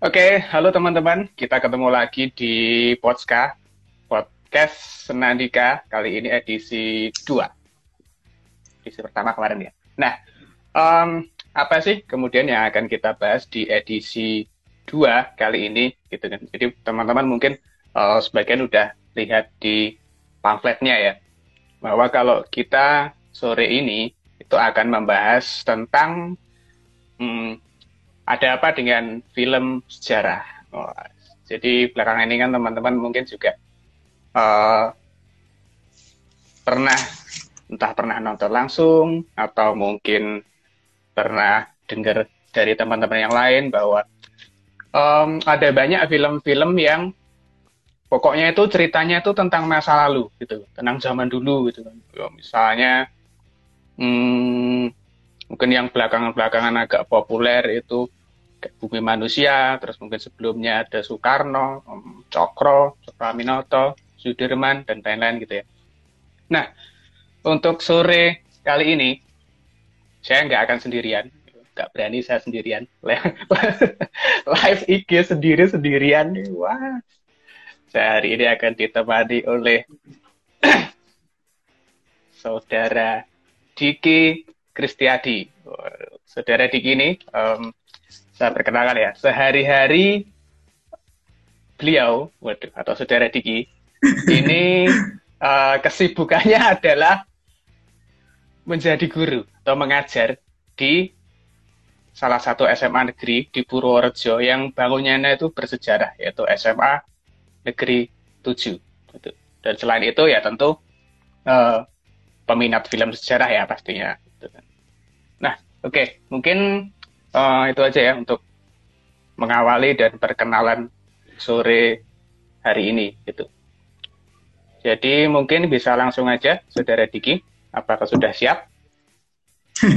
Oke, halo teman-teman. Kita ketemu lagi di Podska, Podcast Senandika. Kali ini edisi 2. Edisi pertama kemarin ya. Nah, um, apa sih kemudian yang akan kita bahas di edisi 2 kali ini? Gitu kan. Jadi teman-teman mungkin uh, sebagian udah lihat di pamfletnya ya. Bahwa kalau kita sore ini itu akan membahas tentang hmm, ada apa dengan film sejarah. Oh, jadi belakangan ini kan teman-teman mungkin juga uh, pernah entah pernah nonton langsung atau mungkin pernah dengar dari teman-teman yang lain bahwa um, ada banyak film-film yang pokoknya itu ceritanya itu tentang masa lalu gitu, tentang zaman dulu gitu kan. Misalnya hmm, mungkin yang belakangan-belakangan agak populer itu Bumi Manusia, terus mungkin sebelumnya ada Soekarno, Cokro, Cokro Sudirman, dan lain-lain gitu ya. Nah, untuk sore kali ini, saya nggak akan sendirian, nggak berani saya sendirian. Live IG sendiri-sendirian, wah. Saya hari ini akan ditemani oleh saudara Diki Kristiadi. Saudara Diki ini um, saya perkenalkan ya, sehari-hari beliau, waduh, atau saudara Diki, ini uh, kesibukannya adalah menjadi guru atau mengajar di salah satu SMA negeri di Purworejo yang bangunannya itu bersejarah, yaitu SMA Negeri 7. Gitu. Dan selain itu ya tentu uh, peminat film sejarah ya pastinya. Gitu kan. Nah, oke, okay. mungkin uh, itu aja ya untuk mengawali dan perkenalan sore hari ini gitu. Jadi mungkin bisa langsung aja Saudara Diki, apakah sudah siap?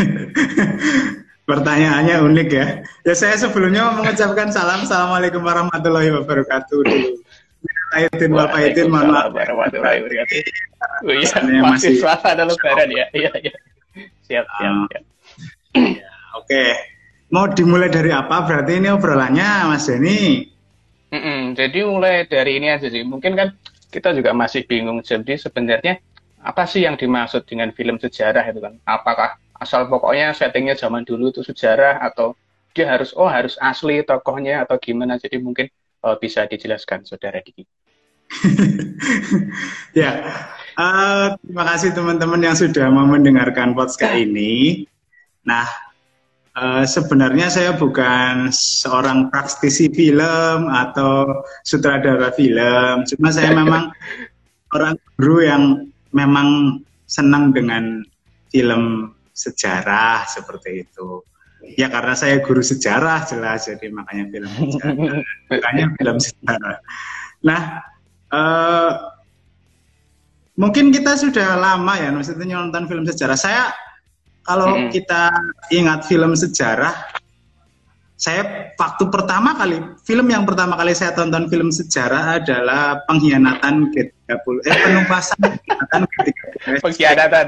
Pertanyaannya unik ya. Ya saya sebelumnya mengucapkan salam Assalamualaikum warahmatullahi wabarakatuh wal faidin mohon maaf. Warahmatullahi wabarakatuh. Oh iya, masih suasana lebaran ya. Iya, iya. Siap, siap, siap. Ya, Oke. Okay mau dimulai dari apa? Berarti ini obrolannya Mas Denny. Mm -mm, jadi mulai dari ini aja sih. Mungkin kan kita juga masih bingung. Jadi sebenarnya apa sih yang dimaksud dengan film sejarah itu kan? Apakah asal pokoknya settingnya zaman dulu itu sejarah atau dia harus oh harus asli tokohnya atau gimana? Jadi mungkin oh, bisa dijelaskan saudara Diki. ya, uh, terima kasih teman-teman yang sudah mau mendengarkan podcast ini. Nah, Uh, sebenarnya saya bukan seorang praktisi film atau sutradara film, cuma saya memang orang guru yang memang senang dengan film sejarah seperti itu. Ya karena saya guru sejarah jelas, jadi makanya film sejarah, makanya film sejarah. Nah, uh, mungkin kita sudah lama ya, maksudnya nonton film sejarah. Saya kalau hmm. kita ingat film sejarah, saya waktu pertama kali film yang pertama kali saya tonton film sejarah adalah pengkhianatan G30 eh penumpasan pengkhianatan G30 pengkhianatan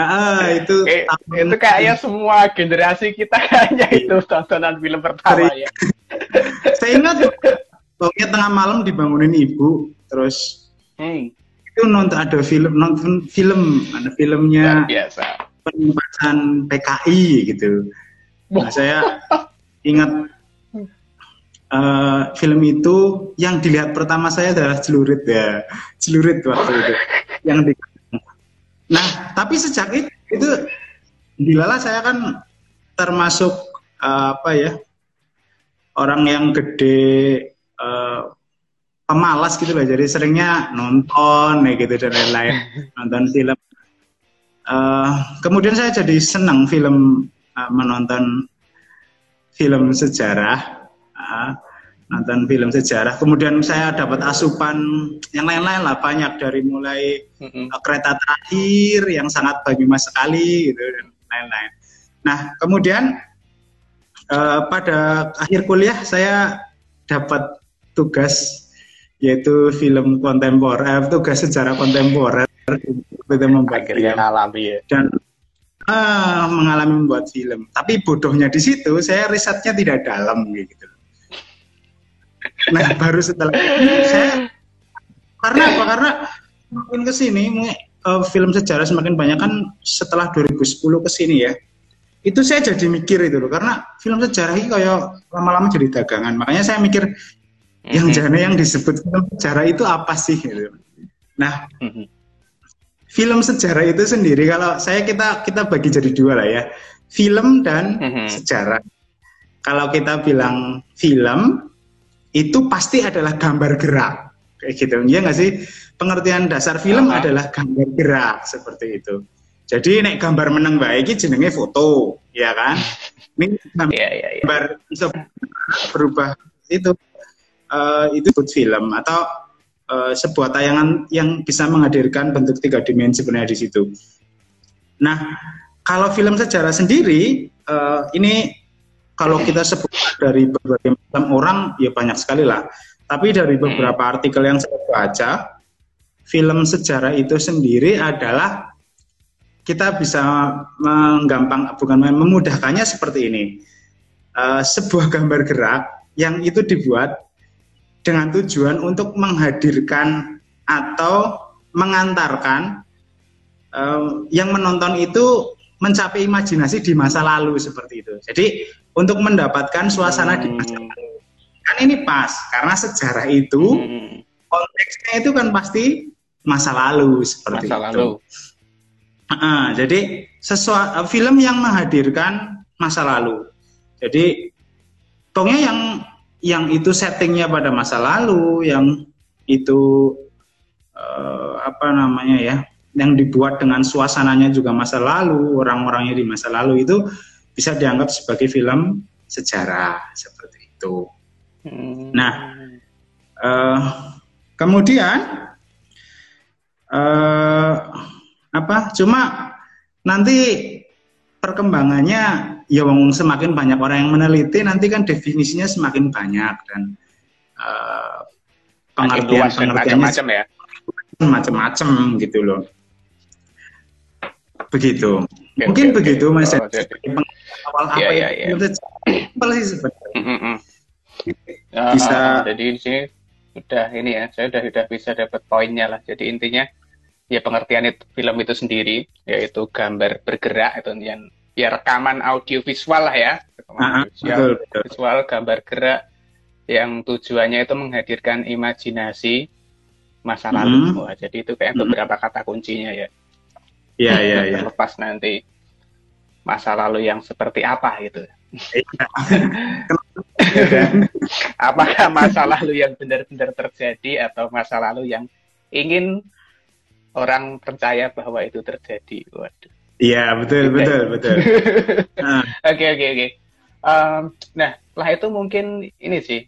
ah itu eh, itu kayaknya semua generasi kita kayaknya iya. itu tontonan film pertama ya saya ingat pokoknya tengah malam dibangunin ibu terus hmm. itu nonton ada film nonton film ada filmnya biasa penumpasan PKI gitu. Nah, saya ingat uh, film itu yang dilihat pertama saya adalah celurit ya, celurit waktu itu yang di. Nah, tapi sejak itu, itu dilala saya kan termasuk uh, apa ya orang yang gede uh, pemalas gitu loh, jadi seringnya nonton ya gitu dan lain-lain, nonton film Uh, kemudian saya jadi senang film uh, menonton film sejarah, uh, nonton film sejarah. Kemudian saya dapat asupan yang lain-lain lah banyak dari mulai uh, kereta terakhir yang sangat Banyumas sekali gitu dan lain-lain. Nah kemudian uh, pada akhir kuliah saya dapat tugas yaitu film kontemporer, tugas sejarah kontemporer kita membuat Akhirnya film. ya. Dan uh, mengalami membuat film. Tapi bodohnya di situ saya risetnya tidak dalam gitu. nah baru setelah itu saya karena apa karena makin ke sini uh, film sejarah semakin banyak kan setelah 2010 ke sini ya itu saya jadi mikir itu loh karena film sejarah ini kayak lama-lama jadi dagangan makanya saya mikir yang jana yang disebut film sejarah itu apa sih gitu nah mhm. Film sejarah itu sendiri kalau saya kita kita bagi jadi dua lah ya. Film dan mhm. sejarah. Kalau kita bilang film itu pasti adalah gambar gerak. Kayak gitu. Ya nggak sih? Pengertian dasar film adalah gambar gerak seperti itu. Jadi nek gambar menang baik jenenge foto ya kan? Ini gambar, yeah, yeah, yeah. gambar bisa berubah. Itu uh, itu film. Atau uh, sebuah tayangan yang bisa menghadirkan bentuk tiga dimensi sebenarnya di situ nah kalau film sejarah sendiri uh, ini kalau kita sebut dari berbagai macam orang ya banyak sekali lah tapi dari hmm. beberapa artikel yang saya baca, film sejarah itu sendiri adalah kita bisa menggampang bukan memudahkannya seperti ini. Uh, sebuah gambar gerak yang itu dibuat dengan tujuan untuk menghadirkan atau mengantarkan um, yang menonton itu mencapai imajinasi di masa lalu seperti itu. Jadi untuk mendapatkan suasana di masa lalu kan ini pas karena sejarah itu hmm. konteksnya itu kan pasti masa lalu seperti masa itu. Lalu. Uh, jadi sesuatu film yang menghadirkan masa lalu. Jadi pokoknya yang yang itu settingnya pada masa lalu, yang itu uh, apa namanya ya, yang dibuat dengan suasananya juga masa lalu, orang-orangnya di masa lalu itu bisa dianggap sebagai film sejarah seperti itu. Nah, uh, kemudian uh, apa? Cuma nanti perkembangannya ya wong semakin banyak orang yang meneliti nanti kan definisinya semakin banyak dan uh, pengertian pengertiannya macam-macam ya. macam-macam gitu loh. Begitu. Okay, mungkin okay, begitu mas. Oh, awal apa yeah, yeah, yeah. itu sih sebenarnya. Uh, bisa. jadi di sini udah ini ya, saya udah udah bisa dapat poinnya lah. Jadi intinya ya pengertian itu, film itu sendiri yaitu gambar bergerak itu yang ya rekaman audio visual lah ya, rekaman uh, visual, betul, betul. visual gambar gerak yang tujuannya itu menghadirkan imajinasi masa lalu. Mm -hmm. Wah, jadi itu kayak mm -hmm. beberapa kata kuncinya ya. Iya, iya, iya. Lepas nanti masa lalu yang seperti apa gitu. Iya. Apakah masa lalu yang benar-benar terjadi atau masa lalu yang ingin orang percaya bahwa itu terjadi? Waduh. Iya betul gitu betul betul. Ah. Oke oke oke. Nah setelah itu mungkin ini sih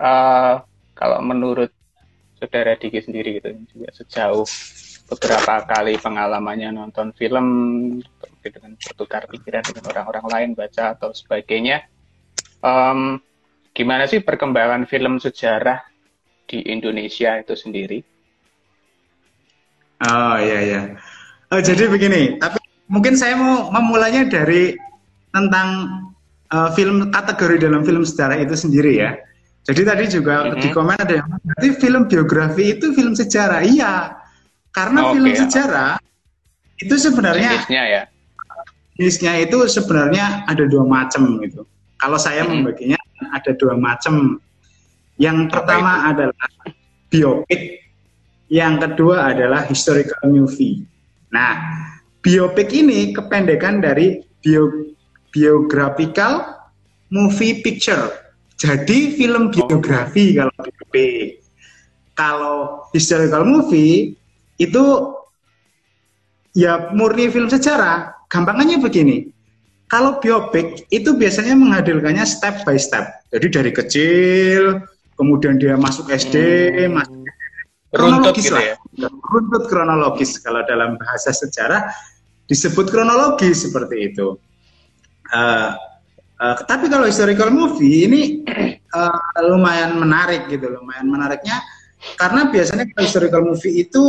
uh, kalau menurut saudara Diki sendiri gitu juga sejauh beberapa kali pengalamannya nonton film dengan bertukar pikiran dengan orang-orang lain baca atau sebagainya um, gimana sih perkembangan film sejarah di Indonesia itu sendiri oh iya iya oh jadi begini tapi mungkin saya mau memulainya dari tentang uh, film kategori dalam film sejarah itu sendiri ya jadi tadi juga mm -hmm. di komen ada yang berarti film biografi itu film sejarah iya karena oh, film okay. sejarah itu sebenarnya jenisnya ya. Jenisnya itu sebenarnya ada dua macam gitu. Kalau saya hmm. membaginya ada dua macam. Yang pertama itu? adalah biopik, yang kedua adalah historical movie. Nah, biopik ini kependekan dari bio, biographical movie picture. Jadi film biografi oh. kalau biopik. Kalau historical movie itu ya murni film sejarah. Gampangannya begini, kalau biopik itu biasanya menghadirkannya step by step. Jadi dari kecil, kemudian dia masuk SD, hmm. masuk kronologis gitu lah. Ya? Runtut kronologis kalau dalam bahasa sejarah disebut kronologis seperti itu. Uh, uh, tapi kalau historical movie ini uh, lumayan menarik gitu, lumayan menariknya karena biasanya kalau historical movie itu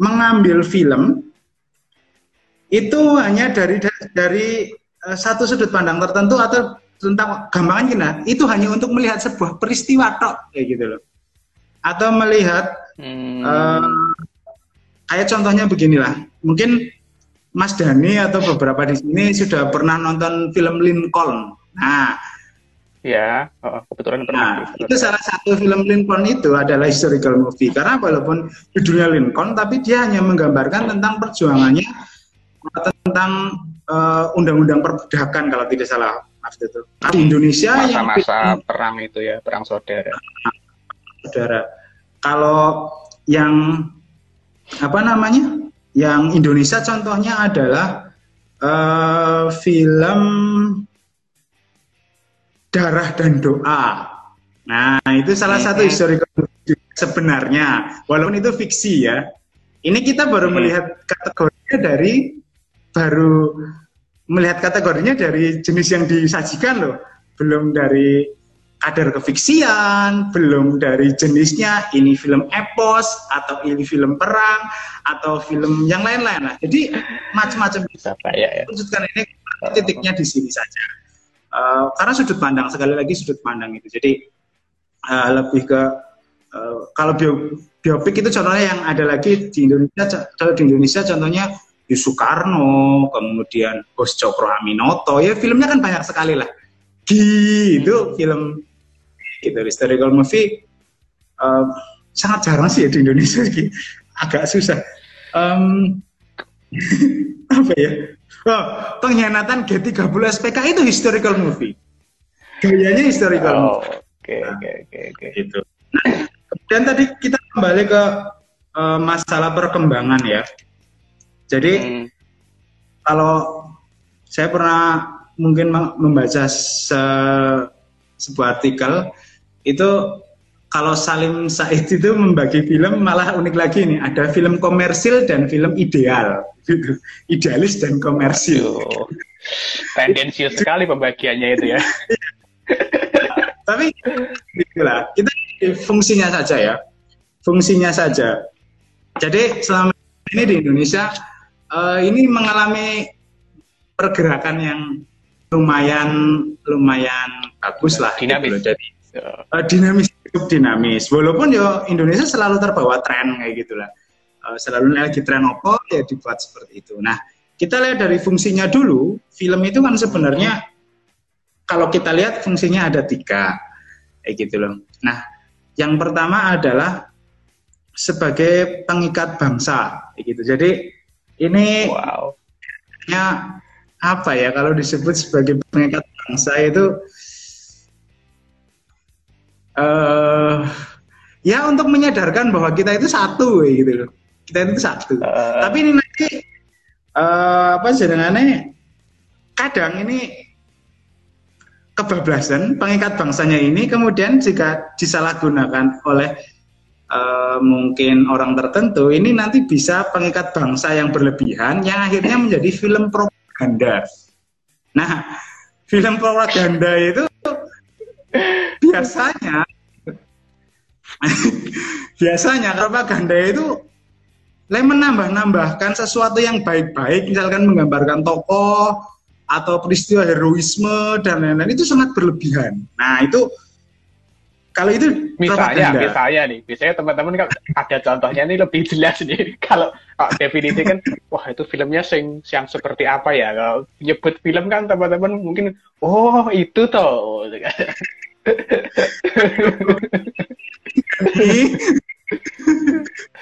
mengambil film itu hanya dari dari uh, satu sudut pandang tertentu atau tentang gampangan kita itu hanya untuk melihat sebuah peristiwa tok kayak gitu loh atau melihat hmm. uh, kayak contohnya beginilah mungkin Mas Dani atau beberapa di sini sudah pernah nonton film Lincoln nah Ya, oh, kebetulan pernah. Nah, itu salah satu film Lincoln itu adalah historical movie karena walaupun judulnya Lincoln, tapi dia hanya menggambarkan tentang perjuangannya tentang uh, undang-undang perbudakan kalau tidak salah maaf itu. Di Indonesia masa-masa yang perang itu ya, perang saudara. Saudara. Kalau yang apa namanya? Yang Indonesia contohnya adalah uh, film darah dan doa. Nah, itu salah satu historical sebenarnya, walaupun itu fiksi ya. Ini kita baru melihat kategorinya dari baru melihat kategorinya dari jenis yang disajikan loh, belum dari kadar kefiksian, belum dari jenisnya ini film epos atau ini film perang atau film yang lain-lain lah. Jadi macam-macam bisa ya, ya. ini titiknya di sini saja. Uh, karena sudut pandang sekali lagi sudut pandang itu. Jadi uh, lebih ke uh, kalau bio, biopik itu contohnya yang ada lagi di Indonesia kalau di Indonesia contohnya Yusukarno, kemudian Bos Cokro Aminoto, ya filmnya kan banyak sekali lah. Di itu film gitu historical movie uh, sangat jarang sih ya di Indonesia agak susah. Um, apa ya? Oh, pengkhianatan G30 SPK itu historical movie. Gayanya historical oh, Oke, oke, oke, oke. Itu. Nah, kemudian tadi kita kembali ke uh, masalah perkembangan ya. Jadi hmm. kalau saya pernah mungkin membaca se sebuah artikel itu kalau Salim Said itu membagi film malah unik lagi nih. Ada film komersil dan film ideal. Gitu idealis dan komersil. Tendensius sekali pembagiannya itu ya. Tapi itulah kita fungsinya saja ya. Fungsinya saja. Jadi selama ini di Indonesia uh, ini mengalami pergerakan yang lumayan lumayan bagus lah gitu dinamis. Gitu. jadi uh, dinamis cukup dinamis. Walaupun yo Indonesia selalu terbawa tren kayak gitulah. Uh, selalu lagi tren apa ya dibuat seperti itu. Nah, kita lihat dari fungsinya dulu. Film itu kan sebenarnya kalau kita lihat fungsinya ada tiga kayak gitu loh. Nah, yang pertama adalah sebagai pengikat bangsa kayak gitu. Jadi ini wow. ya apa ya kalau disebut sebagai pengikat bangsa itu uh, ya untuk menyadarkan bahwa kita itu satu gitu loh kita itu satu uh. tapi ini nanti uh, apa jenengannya kadang ini kebablasan pengikat bangsanya ini kemudian jika disalahgunakan oleh uh, mungkin orang tertentu ini nanti bisa pengikat bangsa yang berlebihan yang akhirnya menjadi film propaganda. Nah, film propaganda itu biasanya biasanya propaganda itu lain menambah-nambahkan sesuatu yang baik-baik, misalkan menggambarkan tokoh atau peristiwa heroisme dan lain-lain itu sangat berlebihan. Nah itu kalau itu misalnya, propaganda. misalnya nih, misalnya teman-teman kan ada contohnya nih lebih jelas nih. Kalau kalau definisi kan, wah itu filmnya sing yang seperti apa ya? Kalau nyebut film kan teman-teman mungkin, oh itu toh.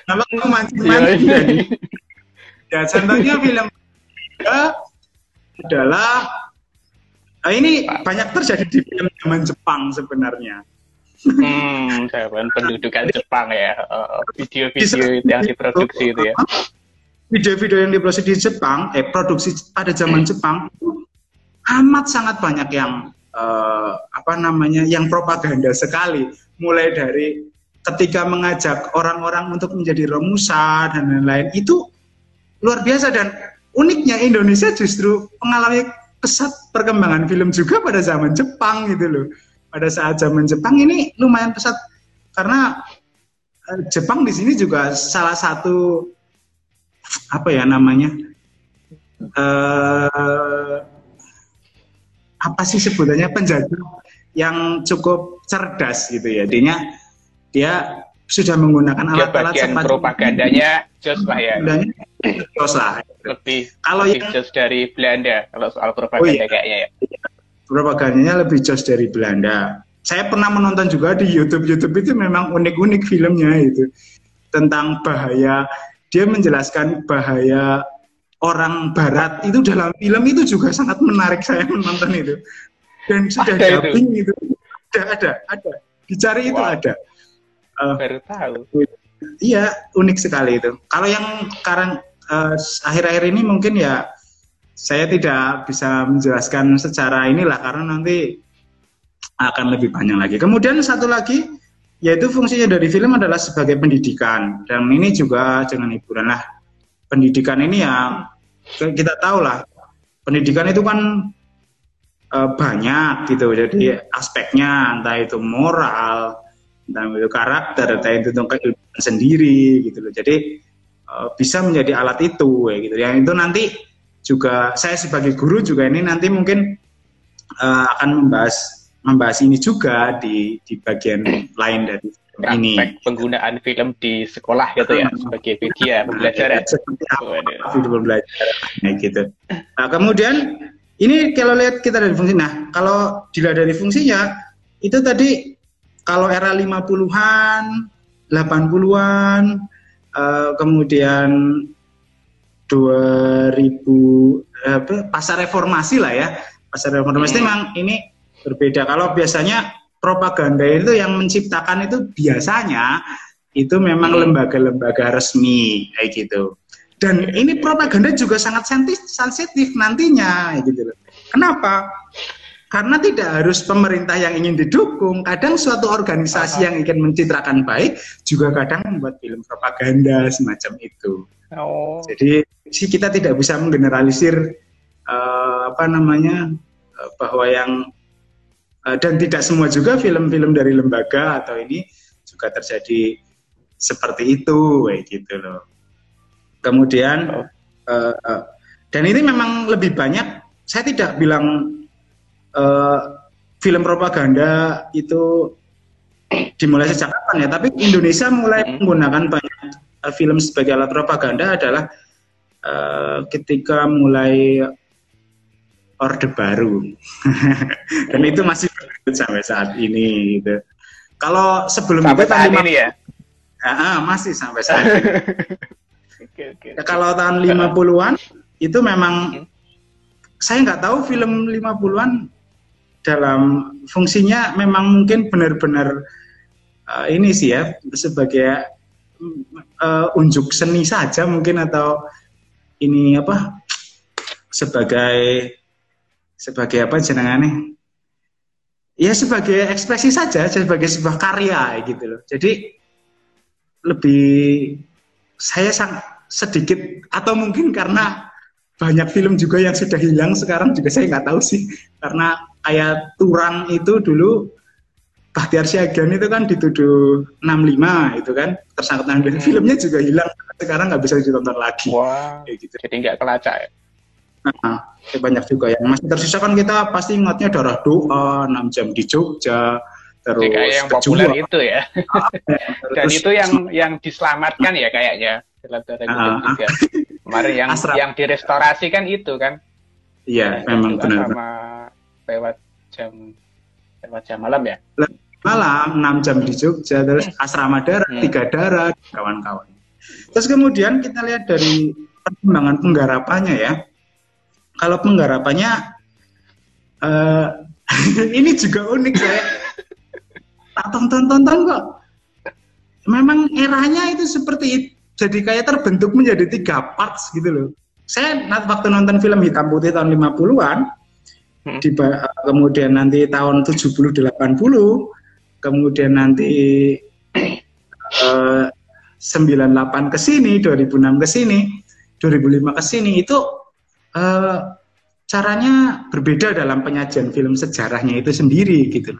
Nama kamu mancing-mancing iya, jadi. Ya contohnya film adalah nah ini banyak terjadi di film zaman Jepang sebenarnya. Hmm, zaman pendudukan Jepang ya, video-video uh, yang diproduksi itu ya. Video-video yang diproduksi di Jepang, eh produksi pada zaman hmm. Jepang amat sangat banyak yang uh, apa namanya yang propaganda sekali. Mulai dari ketika mengajak orang-orang untuk menjadi romusa dan lain-lain. Itu luar biasa dan uniknya Indonesia justru mengalami pesat perkembangan film juga pada zaman Jepang gitu loh. Pada saat zaman Jepang ini lumayan pesat karena uh, Jepang di sini juga salah satu apa ya namanya uh, apa sih sebutannya penjajah yang cukup cerdas gitu ya. Dia dia sudah menggunakan alat-alat ya, bagian propagandanya jos lah ya. Jos lah. Lebih kalau lebih yang jos dari Belanda kalau soal propaganda oh, iya. kayaknya ya. Propagandanya lebih jos dari Belanda. Saya pernah menonton juga di YouTube. YouTube itu memang unik-unik filmnya itu tentang bahaya. Dia menjelaskan bahaya orang Barat itu dalam film itu juga sangat menarik saya menonton itu. Dan sudah dubbing itu. itu. Ada, ada, ada. Dicari wow. itu ada uh, baru tahu. Iya, unik sekali itu. Kalau yang sekarang uh, akhir-akhir ini mungkin ya saya tidak bisa menjelaskan secara inilah karena nanti akan lebih banyak lagi. Kemudian satu lagi yaitu fungsinya dari film adalah sebagai pendidikan dan ini juga dengan hiburan lah. Pendidikan ini ya kita tahu lah pendidikan itu kan e, banyak gitu jadi aspeknya entah itu moral tentang itu karakter, entah itu tentang kehidupan sendiri gitu loh. Jadi uh, bisa menjadi alat itu ya gitu. Yang itu nanti juga saya sebagai guru juga ini nanti mungkin uh, akan membahas membahas ini juga di di bagian lain dari Praktek ini. penggunaan film di sekolah gitu ya sebagai media pembelajaran. Seperti apa video pembelajaran ya, gitu. Nah, kemudian ini kalau lihat kita dari fungsi. Nah, kalau dilihat dari fungsinya itu tadi kalau era 50-an, 80-an, uh, kemudian 2000 apa, pasar reformasi lah ya. Pasar reformasi hmm. memang ini berbeda. Kalau biasanya propaganda itu yang menciptakan itu biasanya itu memang hmm. lembaga-lembaga resmi kayak gitu. Dan ini propaganda juga sangat sensitif nantinya gitu loh. Kenapa? Karena tidak harus pemerintah yang ingin didukung, kadang suatu organisasi yang ingin mencitrakan baik juga kadang membuat film propaganda semacam itu. Oh. Jadi sih kita tidak bisa menggeneralisir uh, apa namanya uh, bahwa yang dan tidak semua juga film-film dari lembaga atau ini juga terjadi seperti itu, kayak gitu loh. Kemudian oh. uh, uh, dan ini memang lebih banyak. Saya tidak bilang uh, film propaganda itu dimulai sejak kapan ya? Tapi Indonesia mulai hmm. menggunakan banyak uh, film sebagai alat propaganda adalah uh, ketika mulai Orde Baru, dan itu masih berlanjut sampai saat ini. Gitu. Kalau sebelum sampai itu saat ini ya? Uh, masih sampai saat ini. okay, okay. Kalau tahun 50-an itu memang hmm. saya nggak tahu film 50-an dalam fungsinya memang mungkin benar-benar uh, ini sih ya sebagai uh, unjuk seni saja mungkin atau ini apa sebagai sebagai apa jenengannya? Ya sebagai ekspresi saja sebagai sebuah karya gitu loh. Jadi lebih saya sangat sedikit atau mungkin karena banyak film juga yang sudah hilang sekarang juga saya nggak tahu sih. Karena kayak Turang itu dulu Bahtiar Siagian itu kan dituduh 65 itu kan. Tersangkut 65 hmm. filmnya juga hilang sekarang nggak bisa ditonton lagi. Wow. gitu. jadi nggak kelacak ya nah, banyak juga yang masih tersisa kan kita pasti ingatnya darah doa 6 jam di Jogja terus ya, kayak yang populer itu ya. Ah, dan itu yang yang diselamatkan ya kayaknya. Dalam darah uh, juga. Kemarin yang Asra. yang direstorasi kan itu kan? Iya memang benar. sama lewat jam lewat jam malam ya? Malam 6 jam di Jogja terus hmm. asrama darat hmm. tiga darat kawan-kawan. Terus kemudian kita lihat dari perkembangan penggarapannya ya kalau penggarapannya uh, ini juga unik saya tak tonton tonton kok memang eranya itu seperti itu jadi kayak terbentuk menjadi tiga parts gitu loh. Saya waktu nonton film hitam putih tahun 50-an, hmm. di, kemudian nanti tahun 70 80, kemudian nanti uh, 98 ke sini, 2006 ke sini, 2005 ke sini itu uh, caranya berbeda dalam penyajian film sejarahnya itu sendiri gitu.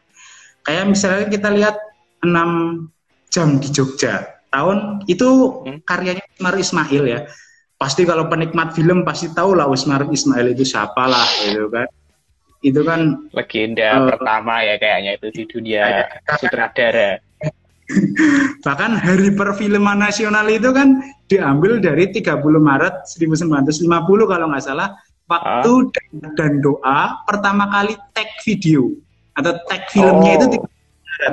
Kayak misalnya kita lihat 6 jam di Jogja tahun itu hmm. karyanya Usmar Ismail ya. Pasti kalau penikmat film pasti tahu lah Usmar Ismail itu siapa lah gitu kan. itu kan legenda uh, pertama ya kayaknya itu di dunia uh, sutradara. Bahkan hari perfilman nasional itu kan diambil dari 30 Maret 1950 kalau nggak salah waktu uh. dan doa pertama kali tag video atau tag filmnya oh. itu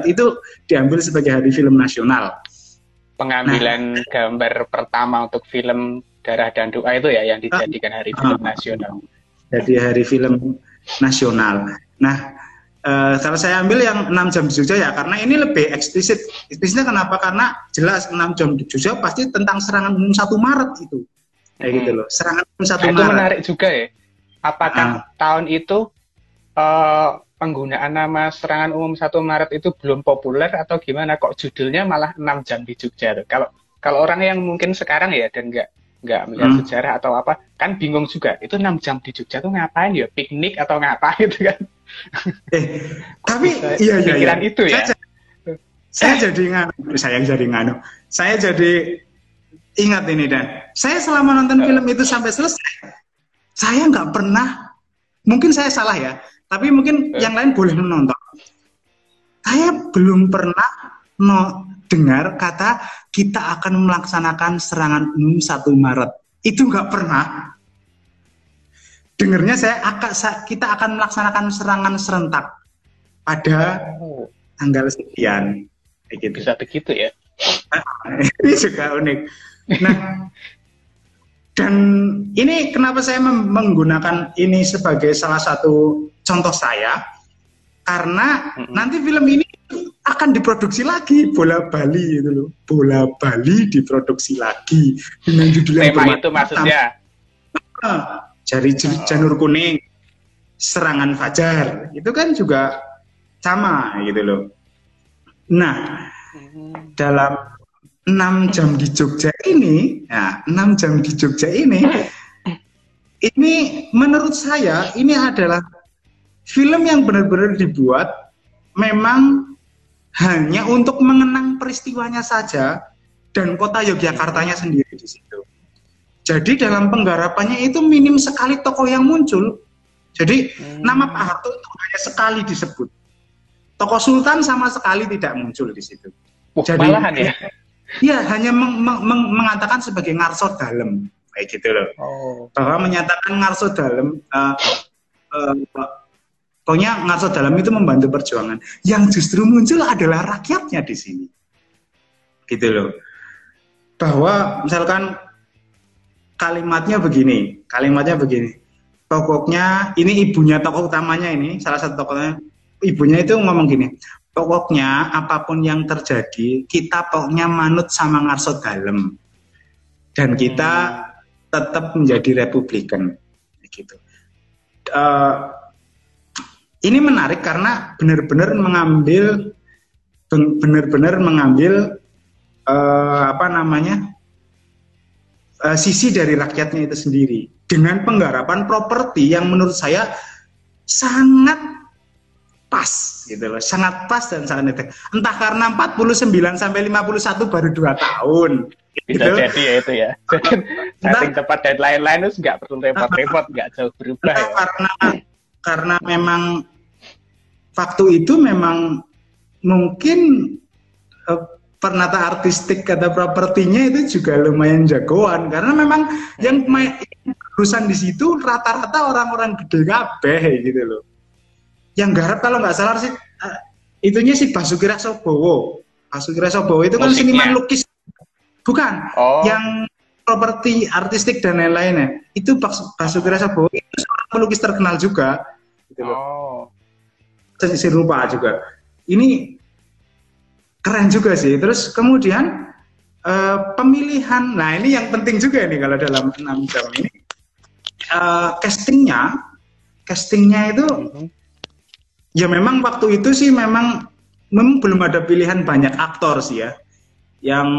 itu diambil sebagai hari film nasional. Pengambilan nah, gambar pertama untuk film Darah dan Doa itu ya yang dijadikan hari uh, film nasional. Jadi hari film nasional. Nah, uh, kalau saya ambil yang 6 jam di Jogja ya karena ini lebih eksplisit. Eksplisitnya kenapa? Karena jelas 6 jam di Jogja pasti tentang serangan umum 1 Maret itu. Kayak hmm. gitu loh. Serangan umum 1 nah, Maret. Itu menarik juga ya. Apakah uh, tahun itu uh, penggunaan nama serangan umum 1 Maret itu belum populer atau gimana kok judulnya malah 6 jam di Jogja tuh. Kalau kalau orang yang mungkin sekarang ya dan nggak nggak melihat hmm. sejarah atau apa kan bingung juga itu enam jam di Jogja tuh ngapain ya piknik atau ngapain itu kan eh tapi iya iya pikiran iya. itu ya saya, saya jadi nganu saya jadi nganu saya jadi ingat ini dan saya selama nonton uh. film itu sampai selesai saya nggak pernah mungkin saya salah ya tapi mungkin uh. yang lain boleh menonton saya belum pernah no, dengar kata kita akan melaksanakan serangan umum 1 Maret. Itu nggak pernah. Dengarnya saya akan kita akan melaksanakan serangan serentak pada tanggal sekian. Kayak gitu. Bisa begitu ya. ini juga unik. Nah, dan ini kenapa saya menggunakan ini sebagai salah satu contoh saya karena mm -hmm. nanti film ini akan diproduksi lagi bola Bali itu loh bola Bali diproduksi lagi dengan judul yang tema itu maksudnya jari oh. janur kuning serangan fajar itu kan juga sama gitu loh nah dalam enam jam di Jogja ini ya enam jam di Jogja ini ini menurut saya ini adalah film yang benar-benar dibuat memang hanya untuk mengenang peristiwanya saja dan kota Yogyakartanya sendiri di situ. Jadi dalam penggarapannya itu minim sekali tokoh yang muncul. Jadi hmm. nama Pak Harto itu hanya sekali disebut. Tokoh Sultan sama sekali tidak muncul di situ. Uh, Jadi malahan ya? Iya, hanya meng, meng, meng, mengatakan sebagai ngarso dalam kayak gitu loh. Oh. Bahwa menyatakan ngarso dalam uh, uh, Pokoknya Ngarso Dalam itu membantu perjuangan. Yang justru muncul adalah rakyatnya di sini. Gitu loh. Bahwa misalkan kalimatnya begini, kalimatnya begini. Pokoknya ini ibunya tokoh utamanya ini, salah satu tokohnya, ibunya itu ngomong gini, pokoknya apa pun yang terjadi, kita pokoknya manut sama Ngarso Dalam. Dan kita tetap menjadi Republikan. Gitu. Uh, ini menarik karena benar-benar mengambil benar-benar mengambil uh, apa namanya uh, sisi dari rakyatnya itu sendiri. Dengan penggarapan properti yang menurut saya sangat pas gitu loh. Sangat pas dan sangat netek. Entah karena 49 sampai 51 baru dua tahun. Bisa gitu. jadi ya itu ya. Setting tepat dan lain-lain itu nggak perlu repot-repot nggak jauh berubah ya. karena karena memang waktu itu memang mungkin uh, penata artistik kata propertinya itu juga lumayan jagoan karena memang yang main urusan di situ rata-rata orang-orang gede kabeh gitu loh. Yang garap kalau nggak salah sih uh, itunya si Basuki Rasobowo. Basuki Rasobowo itu kan seniman lukis. Bukan. Oh. Yang properti artistik dan lain-lainnya. Itu Basuki Rasobowo itu seorang pelukis terkenal juga gitu loh. Oh sisi rupa juga. Ini keren juga sih. Terus kemudian uh, pemilihan, nah ini yang penting juga nih kalau dalam enam jam ini uh, castingnya, castingnya itu mm-hmm. ya memang waktu itu sih memang memang belum ada pilihan banyak aktor sih ya. Yang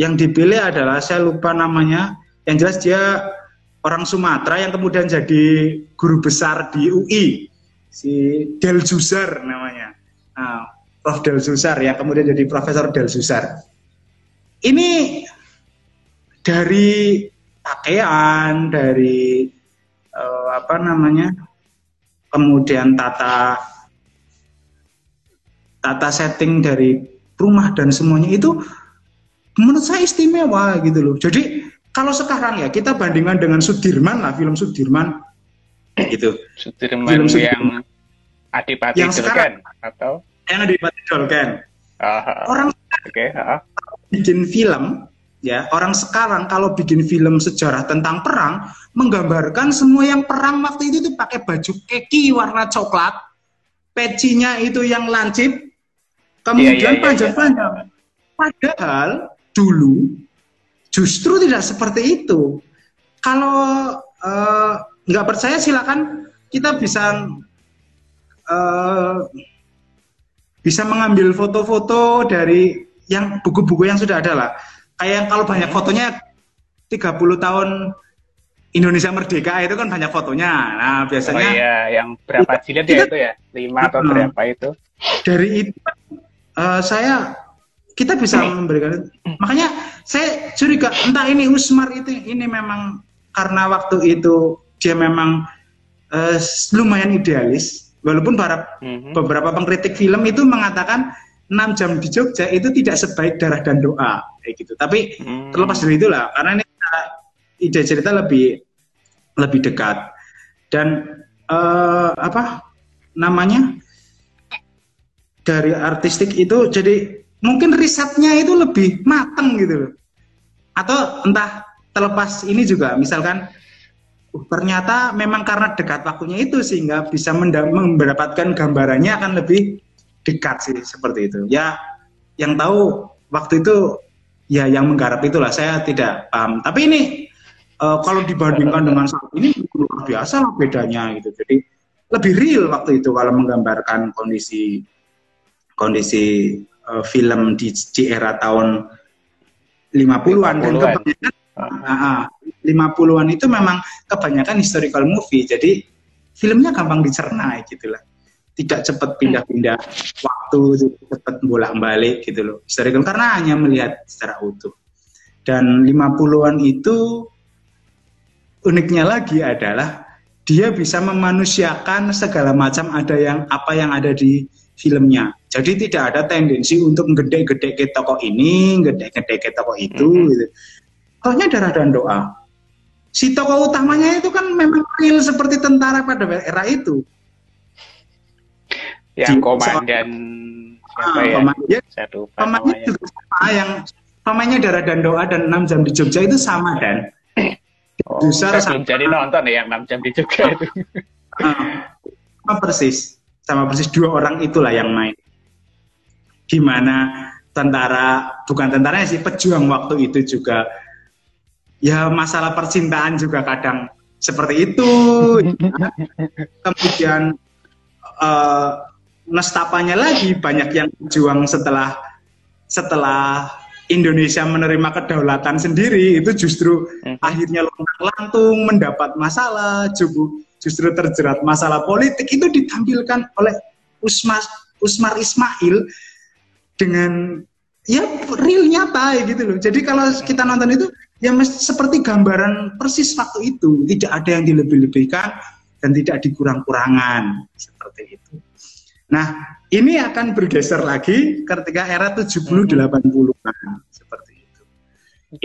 yang dipilih adalah saya lupa namanya. Yang jelas dia orang Sumatera yang kemudian jadi guru besar di UI si Del Zusar namanya. Nah, Prof Del Zusar yang kemudian jadi Profesor Del Zusar. Ini dari pakaian, dari uh, apa namanya kemudian tata tata setting dari rumah dan semuanya itu menurut saya istimewa gitu loh. Jadi kalau sekarang ya kita bandingkan dengan Sudirman lah film Sudirman gitu. Sudirman, film Sudirman. yang Adipati yang sekarang, atau yang Adipati Dolken. Uh, orang okay, uh. bikin film ya orang sekarang kalau bikin film sejarah tentang perang menggambarkan semua yang perang waktu itu tuh pakai baju keki warna coklat pecinya itu yang lancip kemudian yeah, yeah, yeah, panjang-panjang yeah. padahal dulu justru tidak seperti itu kalau uh, nggak percaya silakan kita bisa uh, bisa mengambil foto-foto dari yang buku-buku yang sudah ada lah. Kayak kalau banyak hmm. fotonya 30 tahun Indonesia Merdeka itu kan banyak fotonya. Nah, biasanya Oh iya, yang berapa jilid ya itu ya? Lima atau berapa itu? Dari itu uh, saya kita bisa memberikan makanya saya curiga entah ini Usmar itu ini memang karena waktu itu dia memang uh, lumayan idealis Walaupun para, mm-hmm. beberapa pengkritik film itu mengatakan 6 jam di Jogja itu tidak sebaik darah dan doa kayak gitu. Tapi mm-hmm. terlepas dari itulah karena ini ide cerita lebih lebih dekat dan uh, apa namanya dari artistik itu jadi mungkin risetnya itu lebih mateng gitu loh atau entah terlepas ini juga misalkan ternyata memang karena dekat waktunya itu sehingga bisa mendapatkan gambarannya akan lebih dekat sih seperti itu. Ya, yang tahu waktu itu ya yang menggarap itulah saya tidak paham. Tapi ini uh, kalau dibandingkan dengan saat ini luar biasa lah bedanya gitu. Jadi lebih real waktu itu kalau menggambarkan kondisi kondisi uh, film di, di era tahun 50-an 50 dan kebanyakan uh, 50-an itu memang kebanyakan historical movie. Jadi filmnya gampang dicerna gitu lah. Tidak cepat pindah-pindah waktu, cepat bolak-balik gitu loh. Historical karena hanya melihat secara utuh. Dan 50-an itu uniknya lagi adalah dia bisa memanusiakan segala macam ada yang apa yang ada di filmnya. Jadi tidak ada tendensi untuk gede-gede ke tokoh ini, gede-gede ke tokoh itu. Mm -hmm. gitu. Pokoknya darah dan doa si tokoh utamanya itu kan memang real seperti tentara pada era itu. Yang Di, komandan siapa ah, ya? Komandan, komandan juga sama yang pemainnya Darah dan Doa dan 6 jam di Jogja itu sama dan oh, saya sama. belum jadi nonton ya yang 6 jam di Jogja itu. Ah, sama persis, sama persis dua orang itulah yang main. Gimana tentara, bukan tentaranya sih, pejuang waktu itu juga ya masalah percintaan juga kadang seperti itu. Kemudian uh, nestapanya lagi banyak yang berjuang setelah setelah Indonesia menerima kedaulatan sendiri itu justru hmm. akhirnya lantung mendapat masalah justru justru terjerat masalah politik itu ditampilkan oleh Usmar Usmar Ismail dengan ya real nyata ya gitu loh. Jadi kalau kita nonton itu ya seperti gambaran persis waktu itu, tidak ada yang dilebih-lebihkan dan tidak dikurang-kurangan seperti itu. Nah, ini akan bergeser lagi ketika era 70 80-an seperti itu.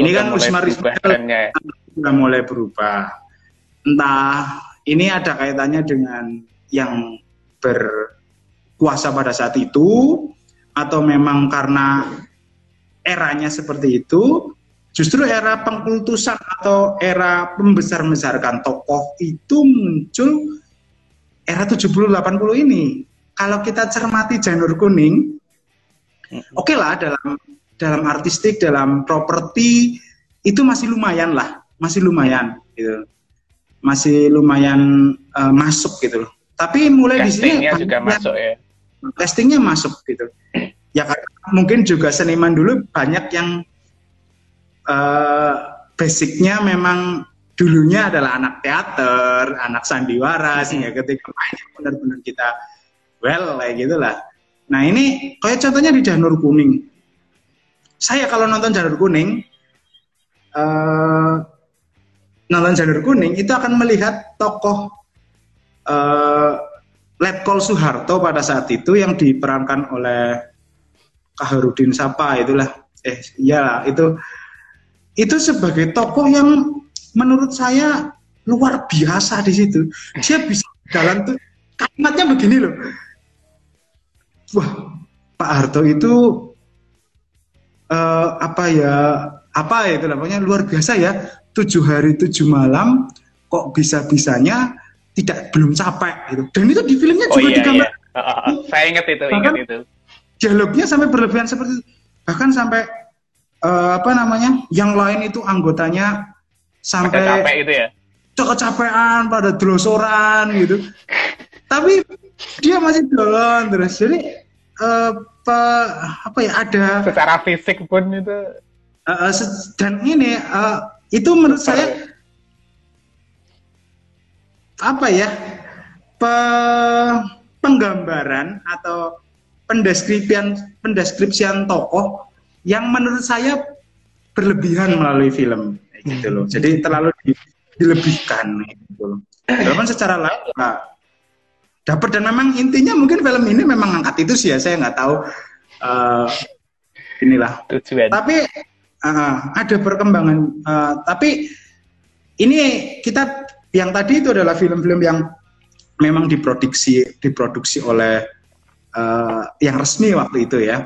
Ini kan Usmar Ismail sudah mulai berubah. Entah ini ada kaitannya dengan yang berkuasa pada saat itu atau memang karena eranya seperti itu, justru era pengkultusan atau era membesar-besarkan tokoh itu muncul era 70-80 ini. Kalau kita cermati janur kuning, oke okay lah dalam dalam artistik, dalam properti itu masih lumayan lah, masih lumayan gitu. Masih lumayan uh, masuk gitu loh. Tapi mulai di sini juga masuk ya. Testingnya masuk gitu ya mungkin juga seniman dulu banyak yang uh, basicnya memang dulunya adalah anak teater, anak sandiwara sehingga ketika main benar-benar kita well kayak gitulah. Nah ini kayak contohnya di Janur Kuning. Saya kalau nonton Janur Kuning, uh, nonton Janur Kuning itu akan melihat tokoh uh, Letkol Soeharto pada saat itu yang diperankan oleh Kaharudin Sapa itulah eh iya itu itu sebagai tokoh yang menurut saya luar biasa di situ. Dia bisa jalan tuh kalimatnya begini loh. Wah Pak Harto itu uh, apa ya apa ya itu namanya luar biasa ya. Tujuh hari tujuh malam kok bisa bisanya tidak belum capek gitu. Dan itu di filmnya oh, juga iya, digambar. iya. Uh, saya ingat itu bahkan ingat itu. dialognya sampai berlebihan seperti itu. Bahkan sampai uh, apa namanya? Yang lain itu anggotanya sampai capek itu ya? Kecapean pada drosoran gitu. Tapi dia masih jalan terus. Jadi apa apa ya ada secara fisik pun itu. Uh, dan ini uh, itu menurut saya apa ya pe, penggambaran atau pendeskripsian pendeskripsian tokoh yang menurut saya berlebihan melalui film gitu loh. Jadi terlalu dilebihkan gitu loh. Walaupun secara lain dapat. Dan memang intinya mungkin film ini memang angkat itu sih ya. Saya nggak tahu uh, inilah. Tujuan. tapi uh, ada perkembangan uh, tapi ini kita yang tadi itu adalah film-film yang memang diproduksi diproduksi oleh uh, yang resmi waktu itu ya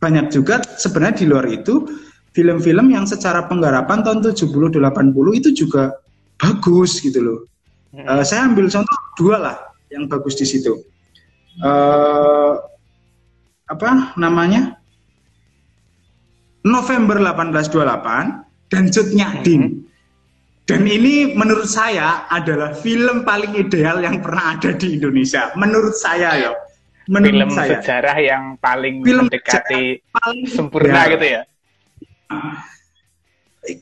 banyak juga sebenarnya di luar itu film-film yang secara penggarapan tahun 70 80 itu juga bagus gitu loh. Uh, saya ambil contoh dua lah yang bagus di situ. Uh, apa namanya? November 1828 dan Cut Nyadin. Hmm. Dan ini menurut saya adalah film paling ideal yang pernah ada di Indonesia. Menurut saya ya. Menurut film saya. sejarah yang paling film mendekati paling sempurna gitu ya.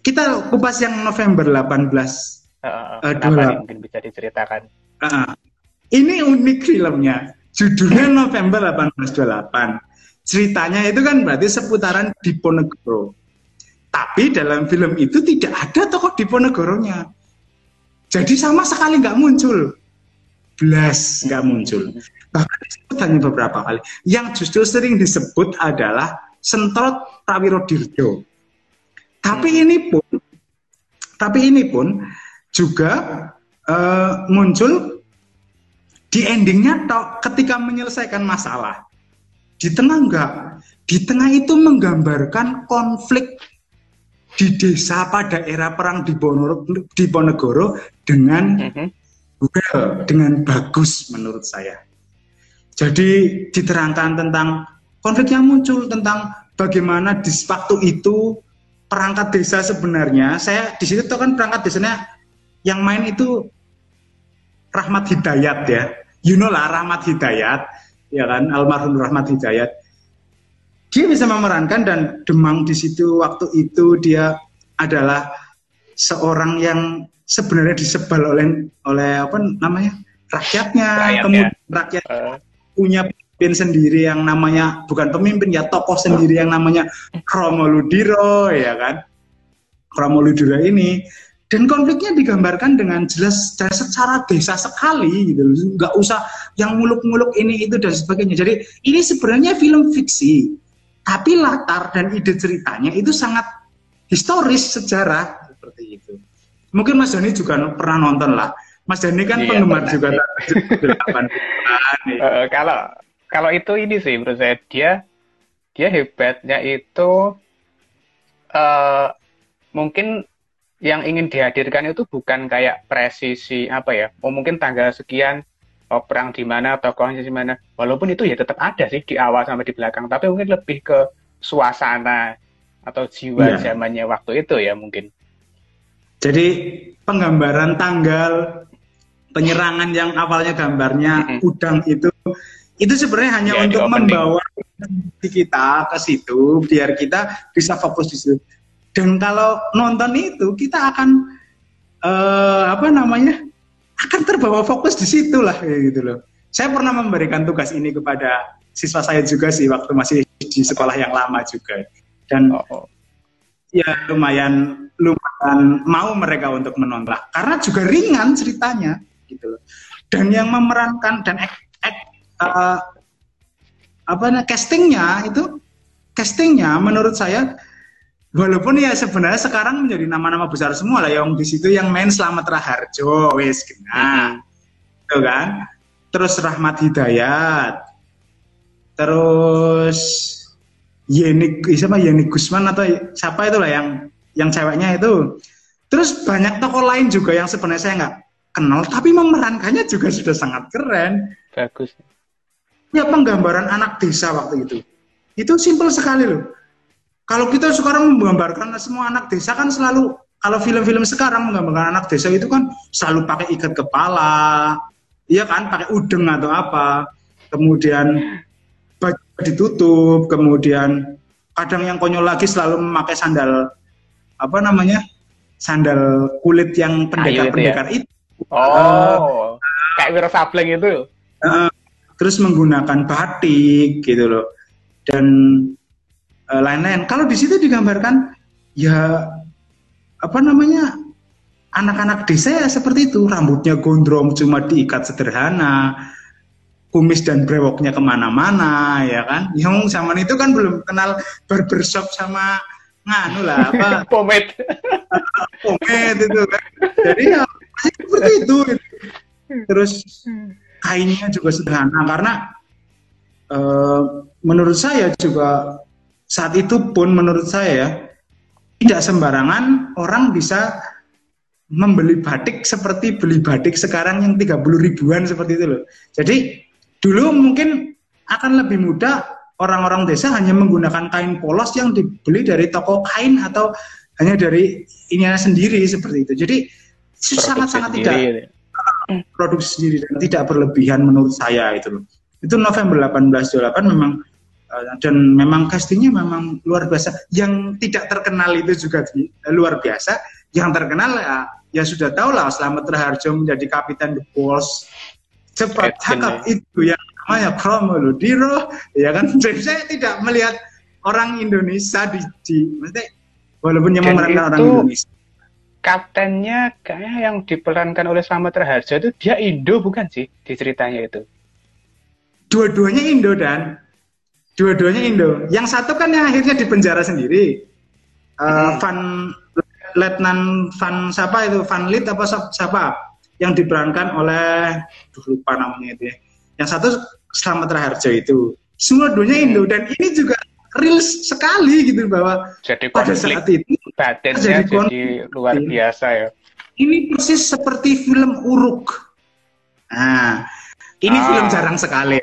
Kita kupas yang November 18 uh, uh, mungkin bisa diceritakan. Uh, ini unik filmnya. Judulnya November 1828. Ceritanya itu kan berarti seputaran Diponegoro. Tapi dalam film itu tidak ada tokoh Diponegoronya. Jadi sama sekali nggak muncul. Nggak muncul. Bahkan disebut hanya beberapa kali. Yang justru sering disebut adalah Sentrot Prawiro Dirjo. Tapi ini pun, tapi ini pun juga uh, muncul di endingnya tok ketika menyelesaikan masalah di tengah enggak di tengah itu menggambarkan konflik di desa pada era perang di Diponegoro dengan mm -hmm. Well, dengan bagus menurut saya jadi diterangkan tentang konflik yang muncul tentang bagaimana di waktu itu perangkat desa sebenarnya saya di situ kan perangkat desanya yang main itu Rahmat Hidayat ya. You know lah Rahmat Hidayat, ya kan, almarhum Rahmat Hidayat. Dia bisa memerankan dan Demang di situ waktu itu dia adalah seorang yang sebenarnya disebal oleh oleh apa namanya rakyatnya, rakyat, kemudian ya. rakyat uh. punya pemimpin sendiri yang namanya bukan pemimpin ya tokoh sendiri yang namanya Romo Ludiro ya kan? Romo Ludiro ini. Dan konfliknya digambarkan dengan jelas dan secara desa sekali gitu nggak usah yang muluk-muluk ini itu dan sebagainya. Jadi ini sebenarnya film fiksi. Tapi latar dan ide ceritanya itu sangat historis sejarah seperti itu mungkin Mas Dani juga pernah nonton lah Mas Dani kan iya, penggemar juga uh, kalau kalau itu ini sih menurut saya dia dia hebatnya itu uh, mungkin yang ingin dihadirkan itu bukan kayak presisi apa ya, oh mungkin tanggal sekian oh, perang di mana, tokohnya di mana. Walaupun itu ya tetap ada sih di awal sampai di belakang, tapi mungkin lebih ke suasana atau jiwa ya. zamannya waktu itu ya mungkin. Jadi penggambaran tanggal penyerangan yang awalnya gambarnya udang itu itu sebenarnya hanya ya, untuk membawa kita ke situ biar kita bisa fokus di situ dan kalau nonton itu kita akan uh, apa namanya akan terbawa fokus di situ lah gitu loh. Saya pernah memberikan tugas ini kepada siswa saya juga sih waktu masih di sekolah yang lama juga dan oh, oh. ya lumayan lumayan mau mereka untuk menonton karena juga ringan ceritanya gitu loh. dan yang memerankan dan ek, ek, uh, apa namanya castingnya itu castingnya menurut saya walaupun ya sebenarnya sekarang menjadi nama-nama besar semua lah yang di situ yang main Selamat Raharjo wes nah mm-hmm. itu kan terus Rahmat Hidayat terus Yeni siapa Yeni Gusman atau siapa itu lah yang yang ceweknya itu. Terus banyak tokoh lain juga yang sebenarnya saya nggak kenal tapi memerankannya juga sudah sangat keren. Bagus. Ya penggambaran anak desa waktu itu. Itu simpel sekali loh. Kalau kita sekarang menggambarkan semua anak desa kan selalu kalau film-film sekarang menggambarkan anak desa itu kan selalu pakai ikat kepala, iya kan, pakai udeng atau apa, kemudian baju ditutup, kemudian kadang yang konyol lagi selalu memakai sandal apa namanya sandal kulit yang pendekar-pendekar itu, ya? itu. Oh, uh, kayak Wiro Sableng itu. Uh, terus menggunakan batik gitu loh. Dan Eh, lain-lain. Kalau di situ digambarkan ya apa namanya anak-anak desa ya seperti itu rambutnya gondrong cuma diikat sederhana kumis dan brewoknya ke mana-mana ya kan yang zaman itu kan belum kenal barbershop sama nganu lah apa? Pomade. Pomade itu kan. Jadi ya seperti itu. Terus kainnya juga sederhana karena uh, menurut saya juga saat itu pun menurut saya tidak sembarangan orang bisa membeli batik seperti beli batik sekarang yang 30 ribuan seperti itu loh. Jadi dulu mungkin akan lebih mudah orang-orang desa hanya menggunakan kain polos yang dibeli dari toko kain atau hanya dari ininya sendiri seperti itu. Jadi sangat-sangat tidak ya. produksi sendiri dan tidak berlebihan menurut saya itu. Itu November 1828 memang Eh, dan memang castingnya memang luar biasa. Yang tidak terkenal itu juga eh, luar biasa. Yang terkenal ya, ya sudah tahu lah Selamat Raharjo menjadi kapitan The Bulls. Cepat cakap ya. itu yang namanya Kromoludiro, ya kan. Jadi saya tidak melihat orang Indonesia di, di maksudnya, walaupun yang memerankan orang Indonesia. Kaptennya kayak yang diperankan oleh Selamat Raharjo itu dia Indo bukan sih di ceritanya itu? Dua-duanya Indo dan Dua-duanya Indo. Yang satu kan yang akhirnya di penjara sendiri. Uh, hmm. Van Letnan Van siapa itu? Van Lit apa siapa? Yang diperankan oleh duh, lupa namanya itu ya. Yang satu Selamat Raharjo itu. Semua Indo hmm. dan ini juga real sekali gitu bahwa jadi pada saat itu badannya jadi, jadi luar biasa ya. Ini persis seperti film Uruk. Nah, ini ah. film jarang sekali.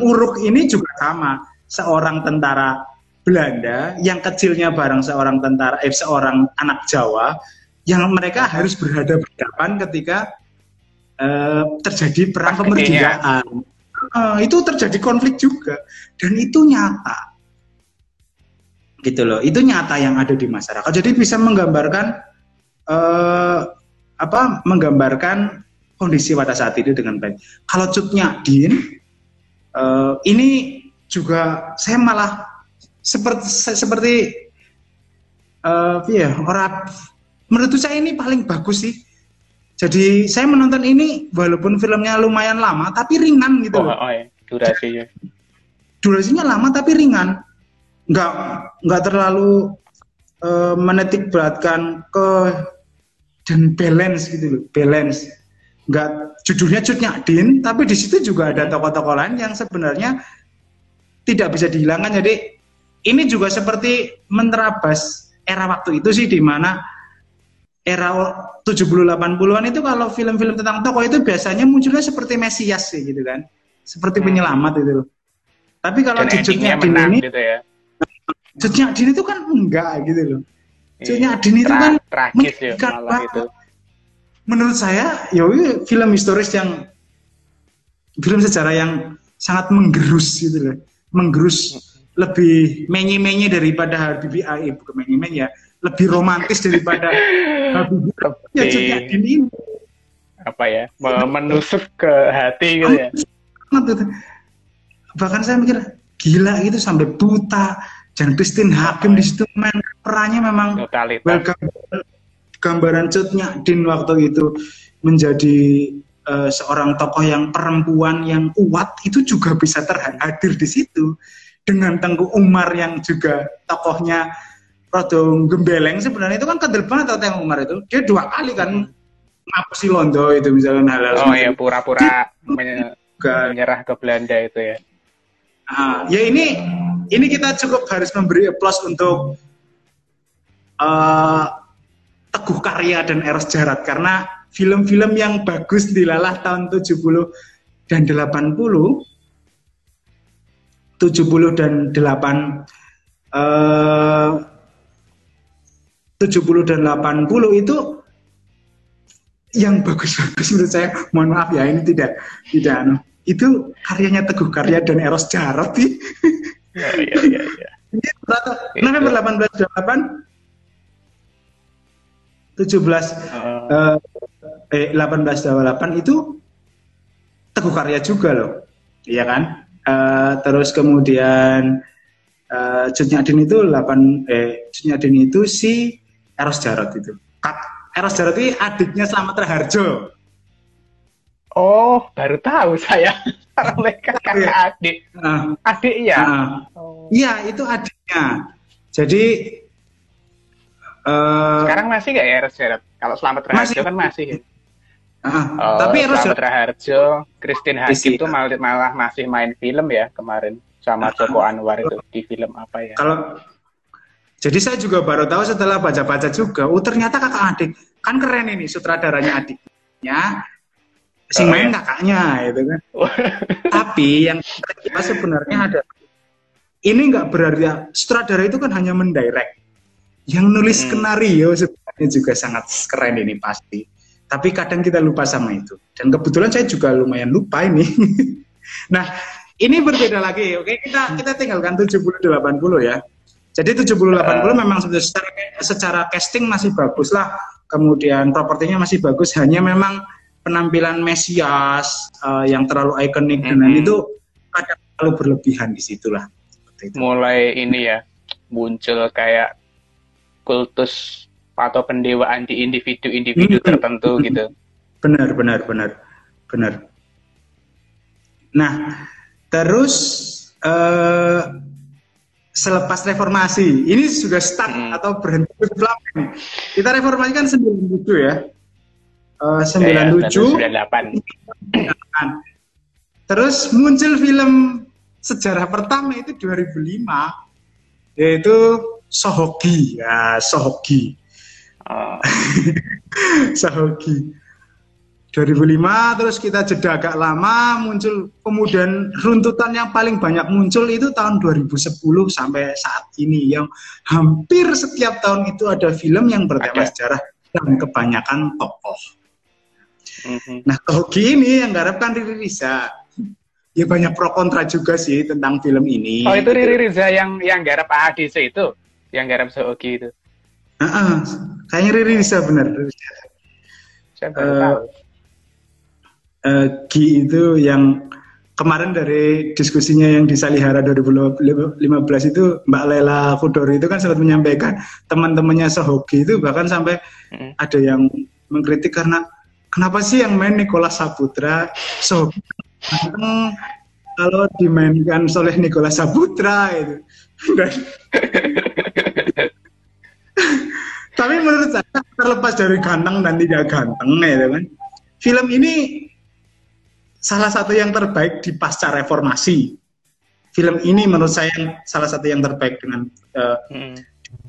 Uruk ini juga sama seorang tentara Belanda yang kecilnya bareng seorang tentara eh seorang anak Jawa yang mereka harus berhadapan ketika uh, terjadi perang kemerdekaan. Uh, itu terjadi konflik juga dan itu nyata. Gitu loh. Itu nyata yang ada di masyarakat. Jadi bisa menggambarkan uh, apa menggambarkan kondisi pada saat itu dengan baik. Kalau cutnya Din uh, ini juga saya malah seperti seperti uh, ya orang menurut saya ini paling bagus sih. Jadi saya menonton ini walaupun filmnya lumayan lama tapi ringan gitu. Oh, oh ya. durasinya. Durasinya lama tapi ringan. Nggak nggak terlalu uh, menetik beratkan ke dan balance gitu loh, balance. Nggak judulnya Cutnya Din, tapi di situ juga ada tokoh-tokoh lain yang sebenarnya tidak bisa dihilangkan. Jadi ini juga seperti menerabas era waktu itu sih di mana era 70-80-an itu kalau film-film tentang tokoh itu biasanya munculnya seperti Mesias sih gitu kan. Seperti hmm. penyelamat itu. Tapi kalau jejuknya Din ini gitu ya. Itu kan enggak gitu loh. Jejuknya iya. Din itu kan tragis ya malah itu. Menurut saya, ya film historis yang film sejarah yang sangat menggerus gitu loh menggerus lebih menye-menye daripada AI bukan menye-menye ya lebih romantis daripada Habibie. Ya jadi ini apa ya menusuk ke hati gitu ya? Bahkan saya mikir gila gitu sampai buta. Dan Christine Hakim di situ main perannya memang gambaran, gambaran cutnya Din waktu itu menjadi uh, seorang tokoh yang perempuan yang kuat itu juga bisa terhadir di situ. Dengan Tengku Umar yang juga tokohnya Rodo Gembeleng sebenarnya. Itu kan kedel banget Tengku Umar itu? Dia dua kali kan ngapusi Londo itu misalnya hal-hal oh ya pura-pura menyerah ke Belanda itu ya. Nah, ya ini ini kita cukup harus memberi applause untuk uh, Teguh Karya dan Eros Jarat karena film-film yang bagus dilalah tahun 70 dan 80 70 dan 8 uh, 70 dan 80 itu yang bagus-bagus menurut saya mohon maaf ya ini tidak tidak anu. itu karyanya Teguh Karya dan Eros Jarot sih. Ya, ya, ya, ya. Ini November 1828 17 uh, eh 1828 itu Teguh Karya juga loh. Iya kan? Uh, terus kemudian uh, Adin itu 8 eh Adin itu si Eros Jarot itu. Eros Jarot itu adiknya Slamet Raharjo. Oh, baru tahu saya. Mereka kakak adik. Uh, adik ya? Uh, oh. Iya, itu adiknya. Jadi uh, sekarang masih gak ya Eros Jarot? Kalau Slamet Raharjo kan masih ya. Uh, oh, tapi Eros Slamet Raharjo, Christine Hakim itu malah, malah masih main film ya kemarin sama Joko Anwar itu di film apa ya? Kalau jadi saya juga baru tahu setelah baca-baca juga, oh ternyata kakak adik. Kan keren ini sutradaranya adiknya, si main oh, kakaknya itu kan. Tapi yang kita sebenarnya ada ini nggak berarti sutradara itu kan hanya mendirect. Yang nulis hmm. skenario sebenarnya juga sangat keren ini pasti. Tapi kadang kita lupa sama itu. Dan kebetulan saya juga lumayan lupa ini. nah, ini berbeda lagi. Oke, kita kita tinggalkan 70 80 ya. Jadi 70 80 uh, memang secara, secara casting masih bagus lah. Kemudian propertinya masih bagus, hanya memang penampilan Mesias uh, yang terlalu ikonik mm -hmm. dan itu kadang terlalu berlebihan di situlah. Mulai ini ya muncul kayak kultus atau pendewaan di individu-individu hmm. tertentu gitu. Benar, benar, benar, benar. Nah, terus uh, selepas reformasi, ini sudah start hmm. atau berhenti Islam. Kita reformasi kan 97 ya. Uh, 97 ya, 98. Terus muncul film sejarah pertama itu 2005 yaitu Sohogi. Ya, Sohogi. Uh. Sohogi. 2005 terus kita jeda agak lama muncul kemudian runtutan yang paling banyak muncul itu tahun 2010 sampai saat ini yang hampir setiap tahun itu ada film yang bertema sejarah dan kebanyakan tokoh. Mm-hmm. Nah Togi ini yang garapkan Riri Riza. Ya banyak pro kontra juga sih tentang film ini. Oh itu Riri Riza yang yang garap ADC itu, yang garap Sohogi itu. Uh -uh. Kayaknya Riri Riza benar. Saya baru uh, tahu uh, Gi itu yang kemarin dari diskusinya yang di Salihara 2015 itu Mbak Lela Kudori itu kan sempat menyampaikan teman-temannya sehoki itu bahkan sampai hmm. ada yang mengkritik karena kenapa sih yang main Nicholas Saputra? So kalau dimainkan oleh Nicholas Saputra itu. Tapi menurut saya terlepas dari ganteng dan tidak ganteng ya kan? Film ini salah satu yang terbaik di pasca reformasi. Film ini menurut saya salah satu yang terbaik dengan uh, hmm.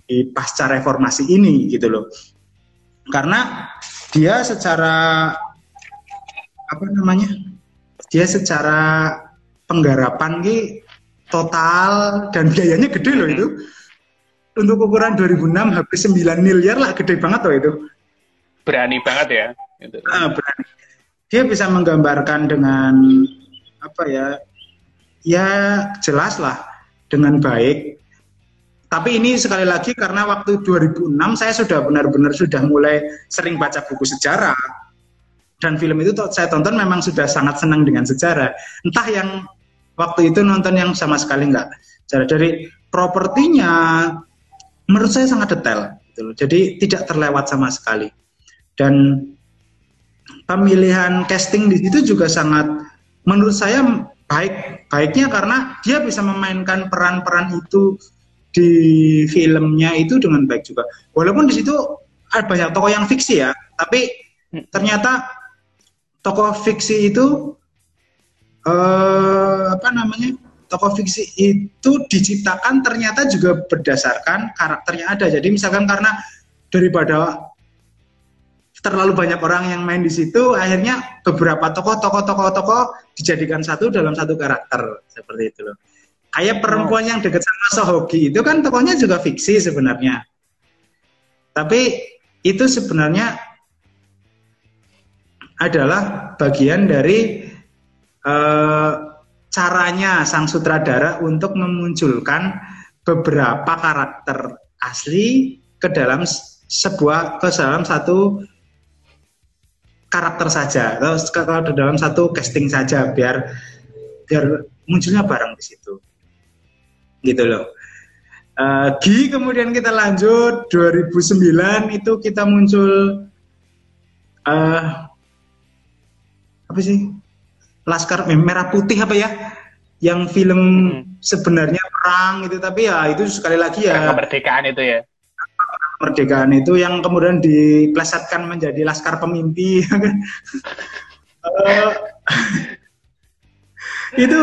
di pasca reformasi ini gitu loh. Karena dia secara apa namanya? Dia secara penggarapan ki total dan biayanya gede loh itu. Untuk ukuran 2006 habis 9 miliar lah gede banget loh itu. Berani banget ya. Ah, berani dia bisa menggambarkan dengan apa ya ya jelas lah dengan baik. Tapi ini sekali lagi karena waktu 2006 saya sudah benar-benar sudah mulai sering baca buku sejarah. Dan film itu saya tonton memang sudah sangat senang dengan sejarah. Entah yang waktu itu nonton yang sama sekali enggak dari propertinya menurut saya sangat detail gitu jadi tidak terlewat sama sekali. Dan pemilihan casting di situ juga sangat menurut saya baik baiknya karena dia bisa memainkan peran-peran itu di filmnya itu dengan baik juga. Walaupun di situ ada banyak tokoh yang fiksi ya, tapi hmm. ternyata tokoh fiksi itu eh, apa namanya? Tokoh fiksi itu diciptakan ternyata juga berdasarkan karakternya ada. Jadi misalkan karena daripada terlalu banyak orang yang main di situ, akhirnya beberapa tokoh, tokoh, tokoh, tokoh dijadikan satu dalam satu karakter seperti itu loh. Kayak perempuan yang dekat sama Sohogi itu kan tokohnya juga fiksi sebenarnya. Tapi itu sebenarnya adalah bagian dari uh, caranya sang sutradara untuk memunculkan beberapa karakter asli ke dalam sebuah ke dalam satu karakter saja. Atau kalau dalam satu casting saja biar biar munculnya bareng di situ. Gitu loh. Uh, kemudian kita lanjut. 2009 itu kita muncul uh, apa sih? Laskar Merah Putih apa ya? Yang film hmm. sebenarnya perang itu tapi ya itu sekali lagi ya. Kemerdekaan itu ya kemerdekaan itu yang kemudian diplesetkan menjadi Laskar Pemimpi uh, itu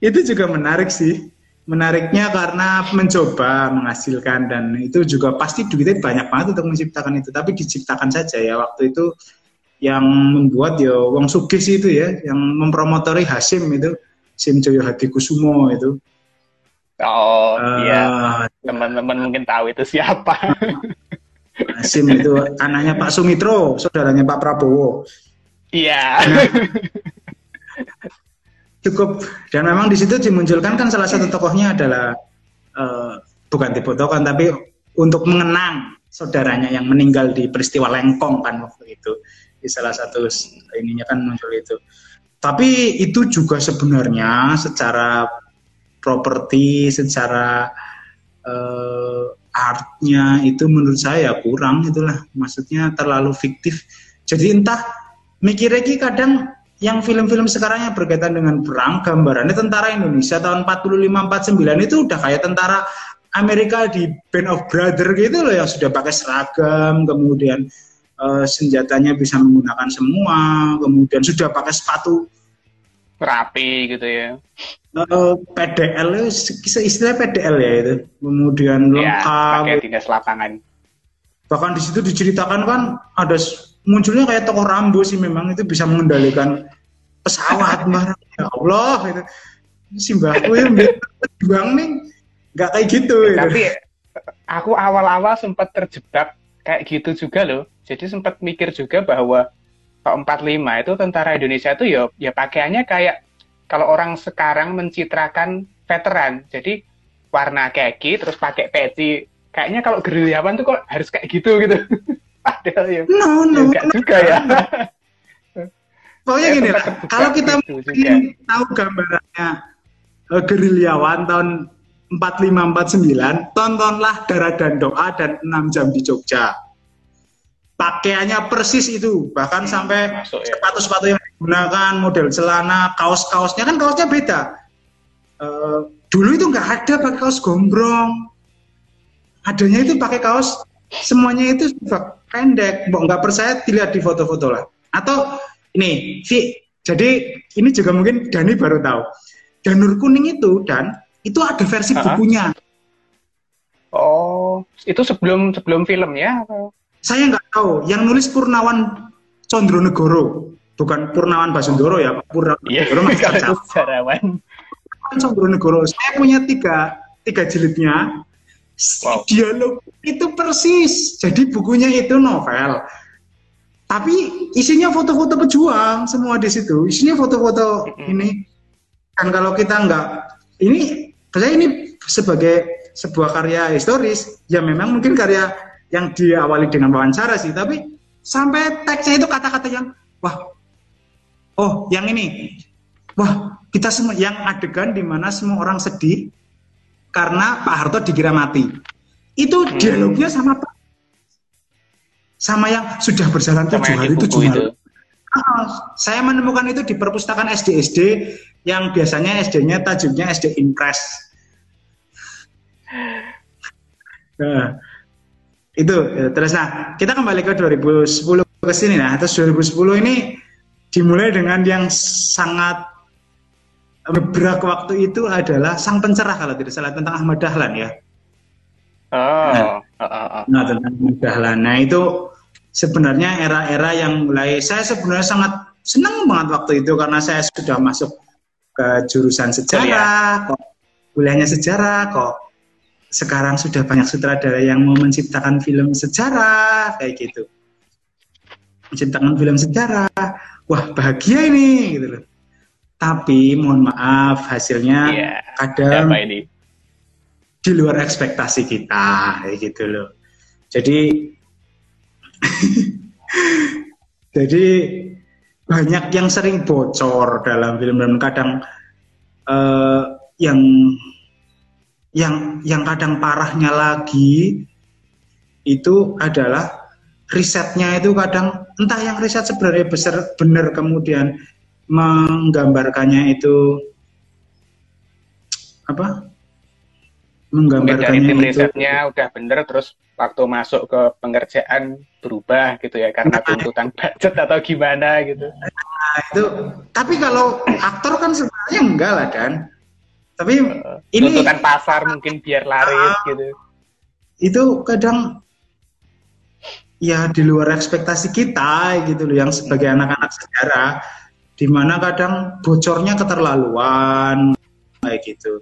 itu juga menarik sih. Menariknya karena mencoba menghasilkan dan itu juga pasti duitnya banyak banget untuk menciptakan itu. Tapi diciptakan saja ya. Waktu itu yang membuat ya Wong Sugih itu ya yang mempromotori Hasim itu Sim Joyo Hadi Kusumo itu oh uh, iya teman-teman mungkin tahu itu siapa. Hasim itu anaknya Pak Sumitro saudaranya Pak Prabowo. Iya. Nah, cukup. Dan memang di situ dimunculkan kan salah satu tokohnya adalah uh, bukan tipe tokoh tapi untuk mengenang saudaranya yang meninggal di peristiwa Lengkong kan waktu itu. Di salah satu ininya kan muncul itu. Tapi itu juga sebenarnya secara properti secara uh, artnya itu menurut saya kurang itulah. Maksudnya terlalu fiktif. Jadi entah mikirnya kadang yang film-film sekarang yang berkaitan dengan perang gambarannya tentara Indonesia tahun 45 49 itu udah kayak tentara Amerika di Band of Brother gitu loh yang sudah pakai seragam kemudian uh, senjatanya bisa menggunakan semua kemudian sudah pakai sepatu rapi gitu ya. Uh, PDL istilah PDL ya itu. Kemudian ya, lengkap. pakai dinas lapangan. Bahkan di situ diceritakan kan ada munculnya kayak tokoh Rambo sih memang itu bisa mengendalikan pesawat barang ya Allah itu si mbakku yang bang nih nggak kayak gitu ya, tapi aku awal-awal sempat terjebak kayak gitu juga loh. Jadi sempat mikir juga bahwa 45 itu tentara Indonesia itu ya ya pakaiannya kayak kalau orang sekarang mencitrakan veteran. Jadi warna kaki terus pakai peci. Kayaknya kalau gerilyawan tuh kok harus kayak gitu gitu. Padahal ya, no, no, ya no, juga ya. Pokoknya ya, gini lah, kalau kita gitu mungkin tahu gambarannya uh, gerilyawan tahun 4549, tontonlah Darah dan Doa dan 6 jam di Jogja. Pakaiannya persis itu, bahkan hmm, sampai ya. sepatu-sepatu ya. yang digunakan, model celana, kaos-kaosnya kan kaosnya beda. Uh, dulu itu nggak ada pakai kaos gombrong, adanya itu pakai kaos semuanya itu pendek. Nggak percaya dilihat di foto-foto lah. Atau ini, Vi, jadi ini juga mungkin Dani baru tahu. Danur kuning itu dan itu ada versi uh -huh. bukunya. Oh, itu sebelum sebelum filmnya? Saya nggak tahu. Yang nulis Purnawan Condronegoro, bukan Purnawan Basundoro ya, Purnawan yeah, Condronegoro. Sejarawan. Condronegoro. Saya punya tiga tiga jilidnya Wow. Dialog itu persis. Jadi bukunya itu novel. Tapi isinya foto-foto pejuang semua di situ. Isinya foto-foto mm -hmm. ini. Dan kalau kita nggak ini saya ini sebagai sebuah karya historis, ya memang mungkin karya yang diawali dengan wawancara sih, tapi sampai teksnya itu kata-kata yang wah, oh yang ini, wah kita semua yang adegan di mana semua orang sedih, karena Pak Harto dikira mati. Itu hmm. dialognya sama Pak. sama yang sudah berjalan tujuh hari tujuh malam. Ah, saya menemukan itu di perpustakaan SD-SD yang biasanya SD-nya tajuknya SD Impress. Nah, itu ya, terus nah kita kembali ke 2010 ke sini nah terus 2010 ini dimulai dengan yang sangat beberapa waktu itu adalah sang pencerah kalau tidak salah tentang Ahmad Dahlan ya. Oh. Nah, uh. nah tentang Ahmad Dahlan. Nah itu sebenarnya era-era yang mulai saya sebenarnya sangat senang banget waktu itu karena saya sudah masuk ke jurusan sejarah, oh, kok kuliahnya sejarah, kok sekarang sudah banyak sutradara yang mau menciptakan film sejarah kayak gitu menciptakan film sejarah wah bahagia ini gitu loh tapi mohon maaf hasilnya yeah. kadang ini? di luar ekspektasi kita kayak gitu loh jadi jadi banyak yang sering bocor dalam film-film kadang uh, yang yang yang kadang parahnya lagi itu adalah risetnya itu kadang entah yang riset sebenarnya besar benar kemudian menggambarkannya itu apa? Menggambarkannya Mungkin dari tim risetnya udah bener terus waktu masuk ke pengerjaan berubah gitu ya karena nah, tuntutan budget atau gimana gitu. Nah, itu tapi kalau aktor kan sebenarnya enggak lah kan tapi uh, ini tuntutan pasar mungkin biar laris uh, gitu. Itu kadang ya di luar ekspektasi kita gitu loh yang sebagai anak-anak sejarah di mana kadang bocornya keterlaluan kayak gitu.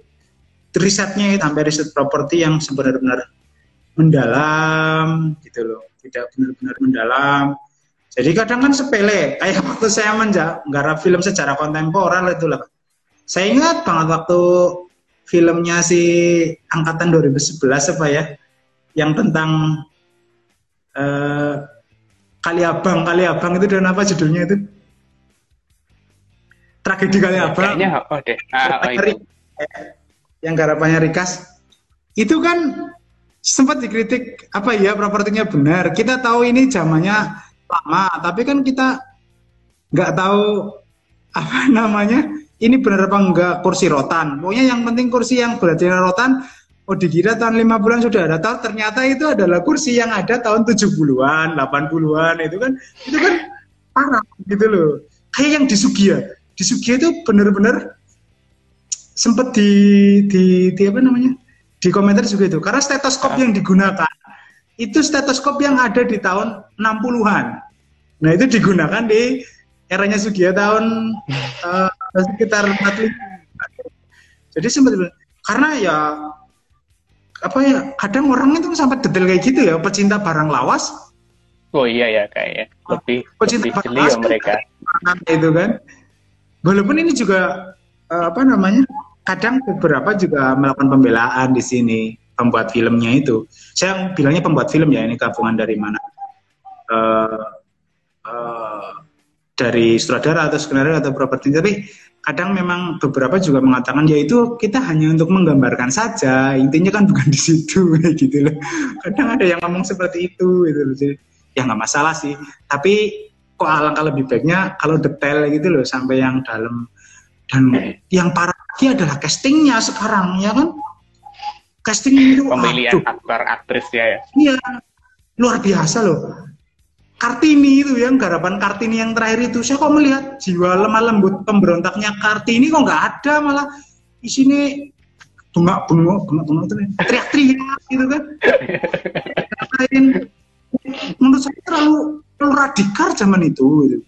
Risetnya sampai riset properti yang sebenarnya mendalam gitu loh, tidak benar-benar mendalam. Jadi kadang kan sepele, kayak waktu saya menggarap film sejarah kontemporer itu lah saya ingat banget waktu filmnya si angkatan 2011 apa ya, yang tentang uh, Kali Abang, Kali Abang itu dan apa judulnya itu? Tragedi Kali Abang. Kayaknya apa deh? Ah, oh, itu. Yang garapannya Rikas. Itu kan sempat dikritik apa ya propertinya benar. Kita tahu ini zamannya lama, tapi kan kita nggak tahu apa namanya ini benar apa enggak kursi rotan. Pokoknya yang penting kursi yang berarti rotan, oh dikira tahun lima bulan sudah ada, tahu ternyata itu adalah kursi yang ada tahun 70-an, 80-an itu kan itu kan parah gitu loh. Kayak yang di Sugia. Di Sugia itu benar-benar sempat di, di di apa namanya? Di komentar juga itu. Karena stetoskop yang digunakan itu stetoskop yang ada di tahun 60-an. Nah, itu digunakan di eranya Sugia tahun uh, sekitar 45. Jadi sempat karena ya apa ya kadang orang itu sampai detail kayak gitu ya pecinta barang lawas. Oh iya ya kayaknya lebih pecinta lebih barang lawas kan mereka. itu kan. Walaupun ini juga uh, apa namanya kadang beberapa juga melakukan pembelaan di sini pembuat filmnya itu. Saya bilangnya pembuat film ya ini gabungan dari mana. Uh, uh, dari sutradara atau skenario atau properti. Tapi kadang memang beberapa juga mengatakan ya itu kita hanya untuk menggambarkan saja intinya kan bukan di situ gitu loh. Kadang ada yang ngomong seperti itu gitu loh. Jadi, ya nggak masalah sih. Tapi kok alangkah lebih baiknya kalau detail gitu loh sampai yang dalam. Dan yang parah lagi adalah castingnya sekarang ya kan? Casting itu pemilihan aktor aktris ya ya. Iya luar biasa loh Kartini itu yang garapan Kartini yang terakhir itu. Saya kok melihat jiwa lemah lembut pemberontaknya Kartini kok nggak ada malah. Di sini bunga bunga bunga bunga itu teriak-teriak gitu kan. Menurut saya terlalu terlalu radikal zaman itu gitu.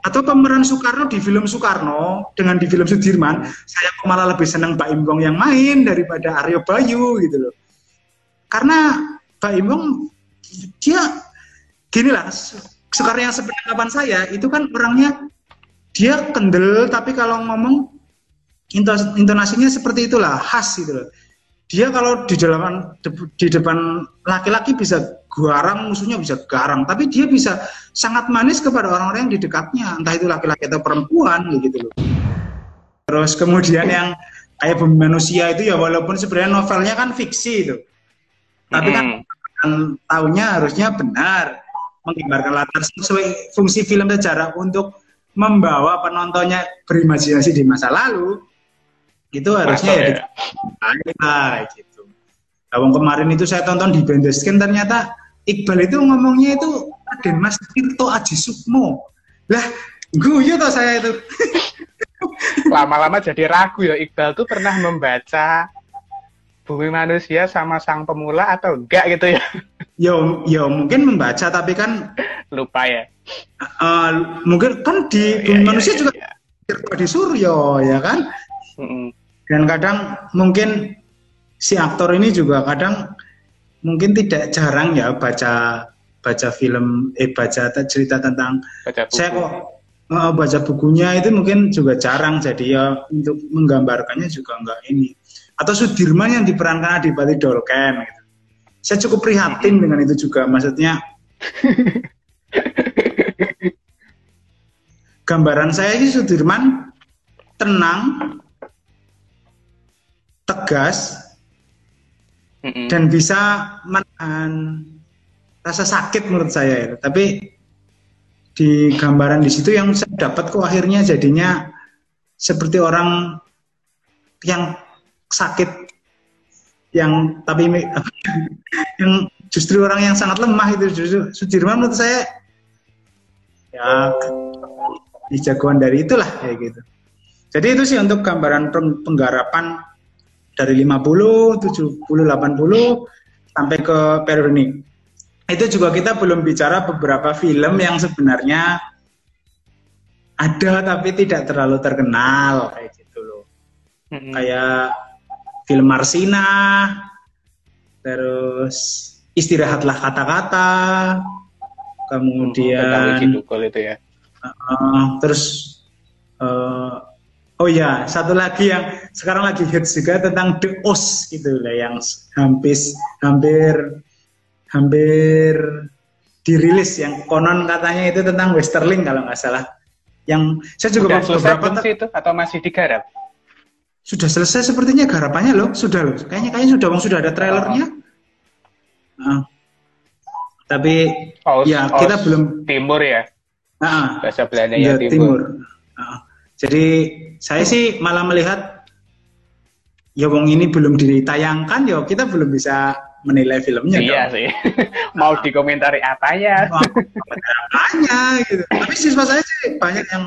atau pemeran Soekarno di film Soekarno dengan di film Sudirman saya kok malah lebih senang Pak Imbong yang main daripada Aryo Bayu gitu loh. Karena Pak Imbong dia gini lah Soekarno yang sepengetahuan saya itu kan orangnya dia kendel tapi kalau ngomong intonasinya seperti itulah khas gitu loh. Dia kalau di dalam di depan laki-laki bisa garang musuhnya bisa garang tapi dia bisa sangat manis kepada orang-orang yang di dekatnya entah itu laki-laki atau perempuan gitu loh. Terus kemudian yang kayak bumi manusia itu ya walaupun sebenarnya novelnya kan fiksi itu. Tapi kan menggambarkan tahunnya harusnya benar, menggambarkan latar sesuai fungsi film sejarah untuk membawa penontonnya berimajinasi di masa lalu, itu harusnya ya, ya. gitu. Nah, kemarin itu saya tonton di Bendesken ternyata Iqbal itu ngomongnya itu Raden Mas Tirto Aji Sukmo. Lah, guyu toh saya itu. Lama-lama jadi ragu ya Iqbal tuh pernah membaca Bumi Manusia sama Sang Pemula atau enggak gitu ya? Ya, ya mungkin membaca tapi kan lupa ya. Uh, mungkin kan di oh, Bumi iya, Manusia iya, juga iya. di Suryo ya kan? Mm -mm. Dan kadang mungkin si aktor ini juga kadang mungkin tidak jarang ya baca baca film eh baca cerita tentang baca saya kok uh, baca bukunya itu mungkin juga jarang jadi ya untuk menggambarkannya juga enggak ini atau Sudirman yang diperankan Adipati Dolken gitu. Saya cukup prihatin dengan itu juga maksudnya gambaran saya ini Sudirman tenang tegas dan bisa menahan rasa sakit menurut saya itu. Tapi di gambaran di situ yang saya dapat kok akhirnya jadinya seperti orang yang sakit yang tapi yang justru orang yang sangat lemah itu justru Sudirman menurut saya ya di jagoan dari itulah kayak gitu. Jadi itu sih untuk gambaran penggarapan dari 50, 70, 80 sampai ke periode ini. Itu juga kita belum bicara beberapa film yang sebenarnya ada tapi tidak terlalu terkenal kayak gitu loh. Mm -hmm. Kayak film Marsina, terus istirahatlah kata-kata, kemudian hmm, itu ya. Uh, terus uh, oh ya satu lagi yang sekarang lagi hits juga tentang The Os gitu lah yang hampir hampir hampir dirilis yang konon katanya itu tentang Westerling kalau nggak salah. Yang saya juga Udah beberapa itu atau masih digarap? Sudah selesai sepertinya garapannya loh, sudah loh. Kayaknya kayaknya sudah bang sudah ada trailernya. Nah, tapi oh, ya kita belum timur ya. Nah, bahasa Belanda ya, timur. timur. Nah, jadi saya sih malah melihat ya wong ini belum ditayangkan ya kita belum bisa menilai filmnya iya dong. sih mau nah. dikomentari apanya apanya gitu tapi siswa saya sih banyak yang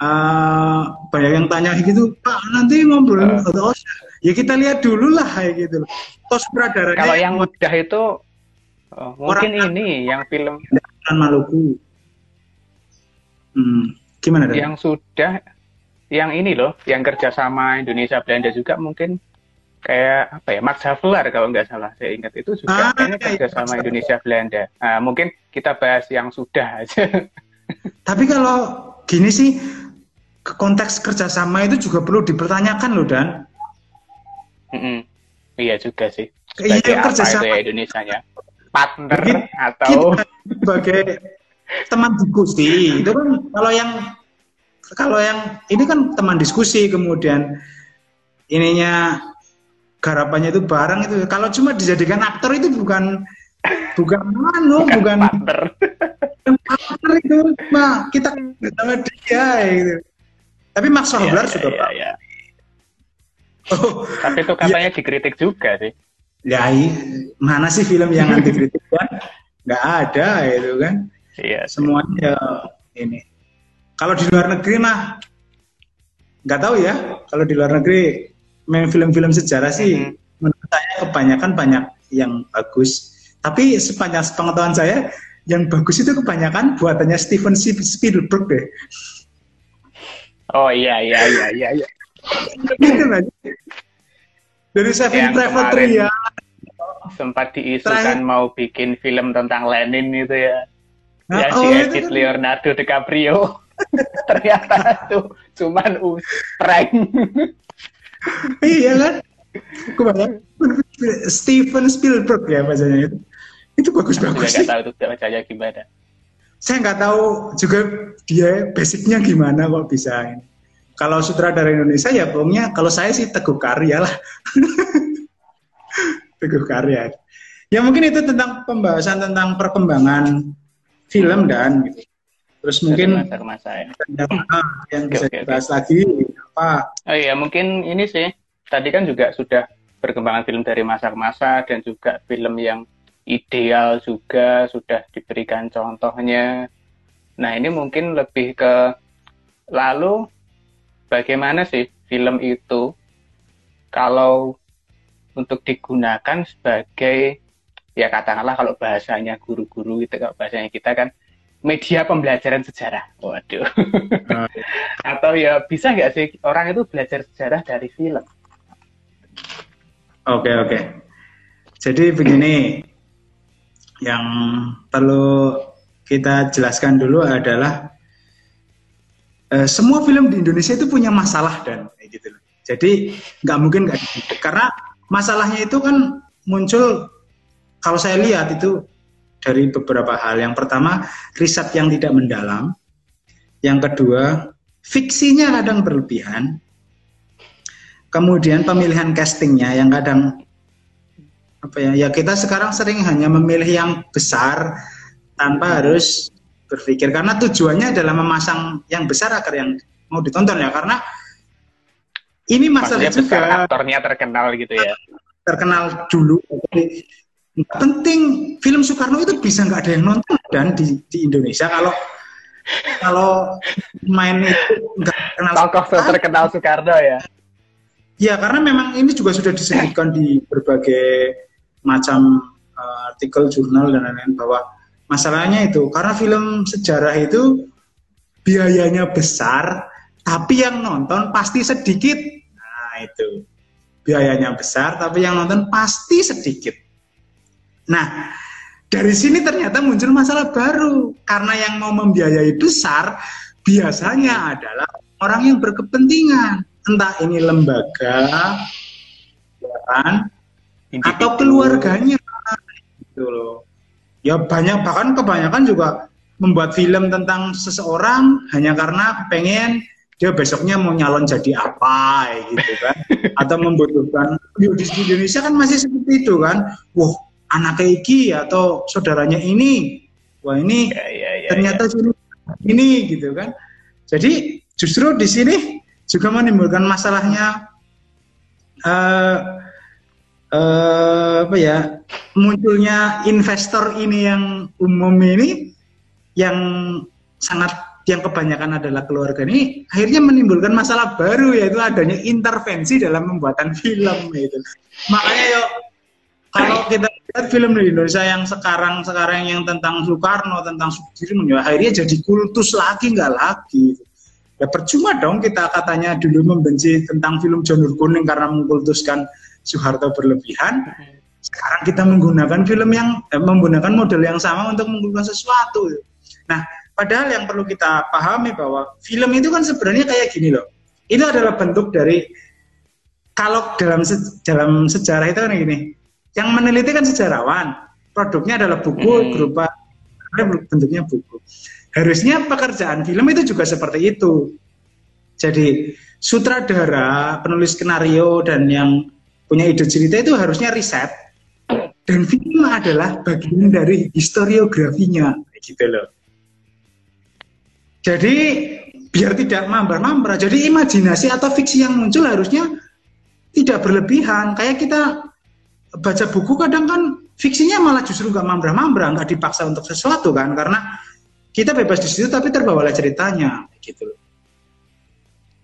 uh, banyak yang tanya gitu Pak nanti ngobrol uh. oh, ya kita lihat dulu lah kayak gitu tos sutradaranya kalau yang mudah itu oh, mungkin orang ini yang film Maluku. Hmm, gimana dong? yang sudah yang ini loh yang kerja sama Indonesia Belanda juga mungkin kayak apa ya Max Havelaar kalau nggak salah saya ingat itu juga ah, kayaknya iya, kerja sama Indonesia Belanda. Nah, mungkin kita bahas yang sudah aja. Tapi kalau gini sih konteks kerjasama itu juga perlu dipertanyakan loh dan. Mm -mm. iya juga sih. Iya, sebagai iya, kerjasama. itu ya Indonesia-nya? Partner Mungkin atau sebagai teman diskusi itu kan kalau yang kalau yang ini kan teman diskusi kemudian ininya garapannya itu bareng itu. Kalau cuma dijadikan aktor itu bukan bukan manu bukan, bukan partner. partner itu mah kita sama dia gitu tapi Max Wahblar ya, sudah ya, ya. Oh, tapi itu katanya ya. dikritik juga sih. Ya, mana sih film yang anti kritik kan? Nggak ada itu kan. Iya. Semuanya ini. Kalau di luar negeri mah nggak tahu ya. Kalau di luar negeri main film-film sejarah sih mm -hmm. menurut saya kebanyakan banyak yang bagus. Tapi sepanjang pengetahuan saya yang bagus itu kebanyakan buatannya Steven Spielberg deh. Oh iya iya iya iya. iya. Dari Seven Travel ya. Sempat diisukan mau bikin film tentang Lenin itu ya. Nah, ya oh, si Edith kan. Leonardo DiCaprio. Ternyata tuh cuman prank. iya kan? Kebanyakan Steven Spielberg ya bacanya itu. Itu bagus-bagus. Saya nggak tahu itu bacanya gimana saya nggak tahu juga dia basicnya gimana kok bisa ini. Kalau sutradara Indonesia ya pokoknya kalau saya sih teguh karya lah. teguh karya. ya mungkin itu tentang pembahasan tentang perkembangan film dan gitu. Terus mungkin masa-masa ya. yang bisa okay, dibahas okay. lagi apa? Oh iya, mungkin ini sih. Tadi kan juga sudah perkembangan film dari masa ke masa dan juga film yang ideal juga sudah diberikan contohnya. Nah, ini mungkin lebih ke lalu bagaimana sih film itu kalau untuk digunakan sebagai ya katakanlah kalau bahasanya guru-guru itu kalau bahasanya kita kan media pembelajaran sejarah. Waduh. Hmm. Atau ya bisa nggak sih orang itu belajar sejarah dari film? Oke okay, oke. Okay. Jadi begini, yang perlu kita jelaskan dulu adalah uh, semua film di Indonesia itu punya masalah dan gitu. Jadi nggak mungkin nggak karena masalahnya itu kan muncul kalau saya lihat itu dari beberapa hal. Yang pertama, riset yang tidak mendalam. Yang kedua, fiksinya kadang berlebihan. Kemudian pemilihan castingnya yang kadang apa ya? Ya kita sekarang sering hanya memilih yang besar tanpa harus berpikir. Karena tujuannya adalah memasang yang besar agar yang mau ditonton ya. Karena ini masalah juga aktornya terkenal gitu ya. terkenal dulu. Jadi penting. Film Soekarno itu bisa nggak ada yang nonton dan di, di Indonesia kalau kalau main itu nggak kenal. Tokoh terkenal Soekarno ya. Ya karena memang ini juga sudah disebutkan di berbagai macam uh, artikel jurnal dan lain-lain bahwa masalahnya itu karena film sejarah itu biayanya besar tapi yang nonton pasti sedikit. Nah itu. Biayanya besar tapi yang nonton pasti sedikit. Nah, dari sini ternyata muncul masalah baru. Karena yang mau membiayai besar biasanya adalah orang yang berkepentingan, entah ini lembaga, kan, atau keluarganya, gitu loh. Ya banyak bahkan kebanyakan juga membuat film tentang seseorang hanya karena pengen dia besoknya mau nyalon jadi apa gitu kan. Atau membutuhkan di Indonesia kan masih seperti itu kan. Wah anak iki atau saudaranya ini. Wah ini ya, ya, ya, ternyata ya. Ini gitu kan. Jadi justru di sini juga menimbulkan masalahnya uh, uh, apa ya munculnya investor ini yang umum ini yang sangat yang kebanyakan adalah keluarga ini akhirnya menimbulkan masalah baru yaitu adanya intervensi dalam pembuatan film itu makanya yuk kalau kita lihat film di Indonesia yang sekarang sekarang yang tentang Soekarno tentang Sudirman ya akhirnya jadi kultus lagi nggak lagi ya percuma dong kita katanya dulu membenci tentang film Janur Kuning karena mengkultuskan Soeharto berlebihan sekarang kita menggunakan film yang eh, menggunakan model yang sama untuk menggunakan sesuatu nah padahal yang perlu kita pahami bahwa film itu kan sebenarnya kayak gini loh itu adalah bentuk dari kalau dalam se dalam sejarah itu kan gini yang meneliti kan sejarawan. Produknya adalah buku hmm. berupa bentuknya buku. Harusnya pekerjaan film itu juga seperti itu. Jadi sutradara, penulis skenario dan yang punya ide cerita itu harusnya riset. Dan film adalah bagian dari historiografinya, gitu loh. Jadi biar tidak mambar-mambar, jadi imajinasi atau fiksi yang muncul harusnya tidak berlebihan. Kayak kita baca buku kadang kan fiksinya malah justru nggak mambra-mambra, nggak dipaksa untuk sesuatu kan, karena kita bebas di situ tapi terbawa oleh ceritanya, gitu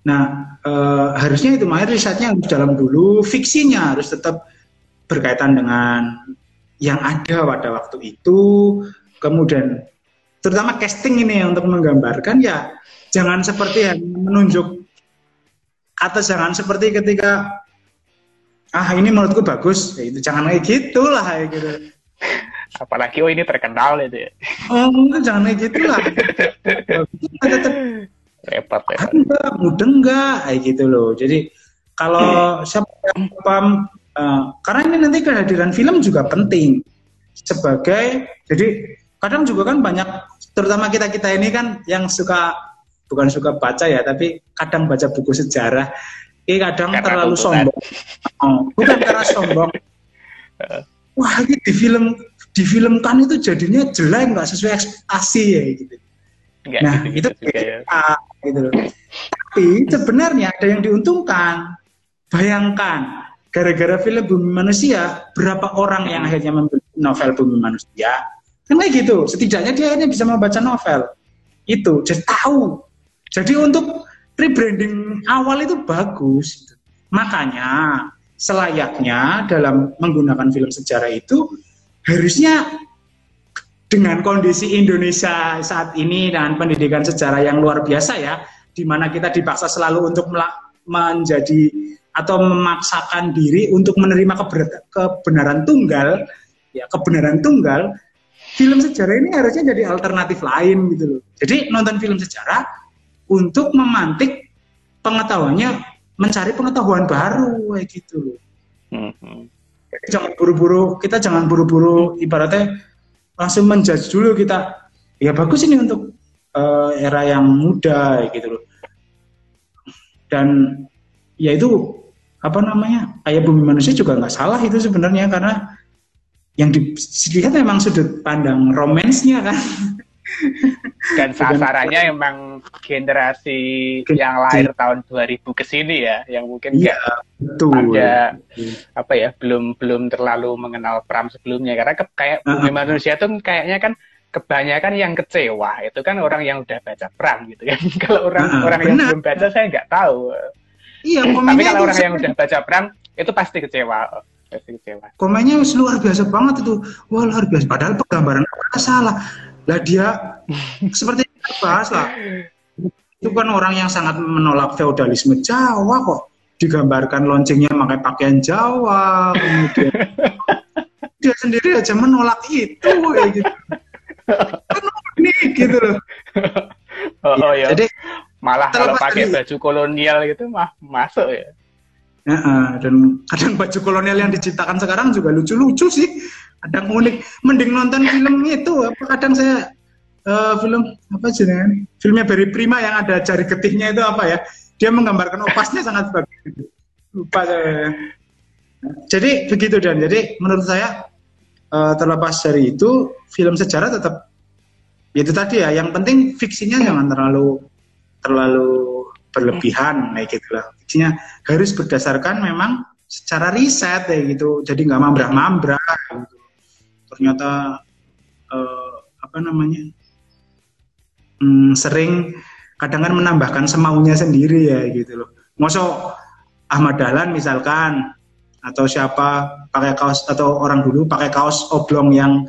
Nah, e, harusnya itu makanya risetnya harus dalam dulu, fiksinya harus tetap berkaitan dengan yang ada pada waktu itu, kemudian terutama casting ini yang untuk menggambarkan ya jangan seperti yang menunjuk atau jangan seperti ketika ah ini menurutku bagus. Ya itu jangan kayak gitu lah kayak gitu. Apalagi oh ini terkenal itu ya. Oh enggak jangan kayak gitu lah tetap repot repot enggak mudah enggak kayak gitu loh jadi kalau siapa yang paham uh, karena ini nanti kehadiran film juga penting sebagai jadi kadang juga kan banyak terutama kita kita ini kan yang suka bukan suka baca ya tapi kadang baca buku sejarah ini kadang karena terlalu tuntutan. sombong. Oh, bukan karena sombong. wah ini di film di film kan itu jadinya jelek nggak sesuai ekspektasi ya gitu. Nah gitu, itu gitu, ya. Gitu loh. Tapi sebenarnya ada yang diuntungkan. Bayangkan gara-gara film Bumi Manusia berapa orang yang akhirnya membeli novel Bumi Manusia? Kan kayak gitu. Setidaknya dia ini bisa membaca novel. Itu jadi tahu. Jadi untuk rebranding awal itu bagus. Makanya selayaknya dalam menggunakan film sejarah itu harusnya dengan kondisi Indonesia saat ini dan pendidikan sejarah yang luar biasa ya, di mana kita dipaksa selalu untuk menjadi atau memaksakan diri untuk menerima kebenaran tunggal, ya kebenaran tunggal, film sejarah ini harusnya jadi alternatif lain gitu loh. Jadi nonton film sejarah untuk memantik pengetahuannya, mencari pengetahuan baru kayak gitu loh. Mm-hmm. Jangan buru-buru, kita jangan buru-buru ibaratnya langsung menjudge dulu kita. Ya bagus ini untuk uh, era yang muda gitu loh. Dan ya itu apa namanya kayak bumi manusia juga nggak salah itu sebenarnya karena yang dilihat memang sudut pandang romansnya kan dan sasarannya emang generasi yang lahir tahun 2000 ke sini ya yang mungkin ya, betul. ada apa ya belum belum terlalu mengenal Pram sebelumnya. Karena ke, kayak uh -huh. manusia tuh kayaknya kan kebanyakan yang kecewa. Itu kan orang yang udah baca Pram gitu kan. Kalau orang uh -huh. orang yang belum baca saya nggak tahu. Iya tapi kalau orang yang udah baca Pram itu pasti kecewa. Pasti kecewa. Komennya luar biasa banget itu. Wah luar biasa. Padahal penggambaran salah lah dia seperti bahas lah. Itu kan orang yang sangat menolak feodalisme Jawa kok digambarkan loncengnya pakai pakaian Jawa, kemudian dia sendiri aja menolak itu ya gitu. Kan ini gitu loh. Oh, ya. Jadi malah kalau pakai baju kolonial gitu mah masuk ya. Ya, uh, dan kadang baju kolonial yang diciptakan sekarang juga lucu-lucu sih kadang unik. Mending nonton film itu apa kadang saya uh, film apa sih filmnya Barry Prima yang ada jari getihnya itu apa ya? Dia menggambarkan opasnya sangat bagus. Lupa saya. Jadi begitu dan. Jadi menurut saya uh, terlepas dari itu film sejarah tetap ya itu tadi ya yang penting fiksinya jangan terlalu terlalu berlebihan kayak gitu lah fiksinya harus berdasarkan memang secara riset kayak gitu. Jadi nggak mambrah-mambrah gitu ternyata uh, apa namanya hmm, sering kadang kan menambahkan semaunya sendiri ya gitu loh. Mosok Ahmad Dahlan misalkan atau siapa pakai kaos atau orang dulu pakai kaos oblong yang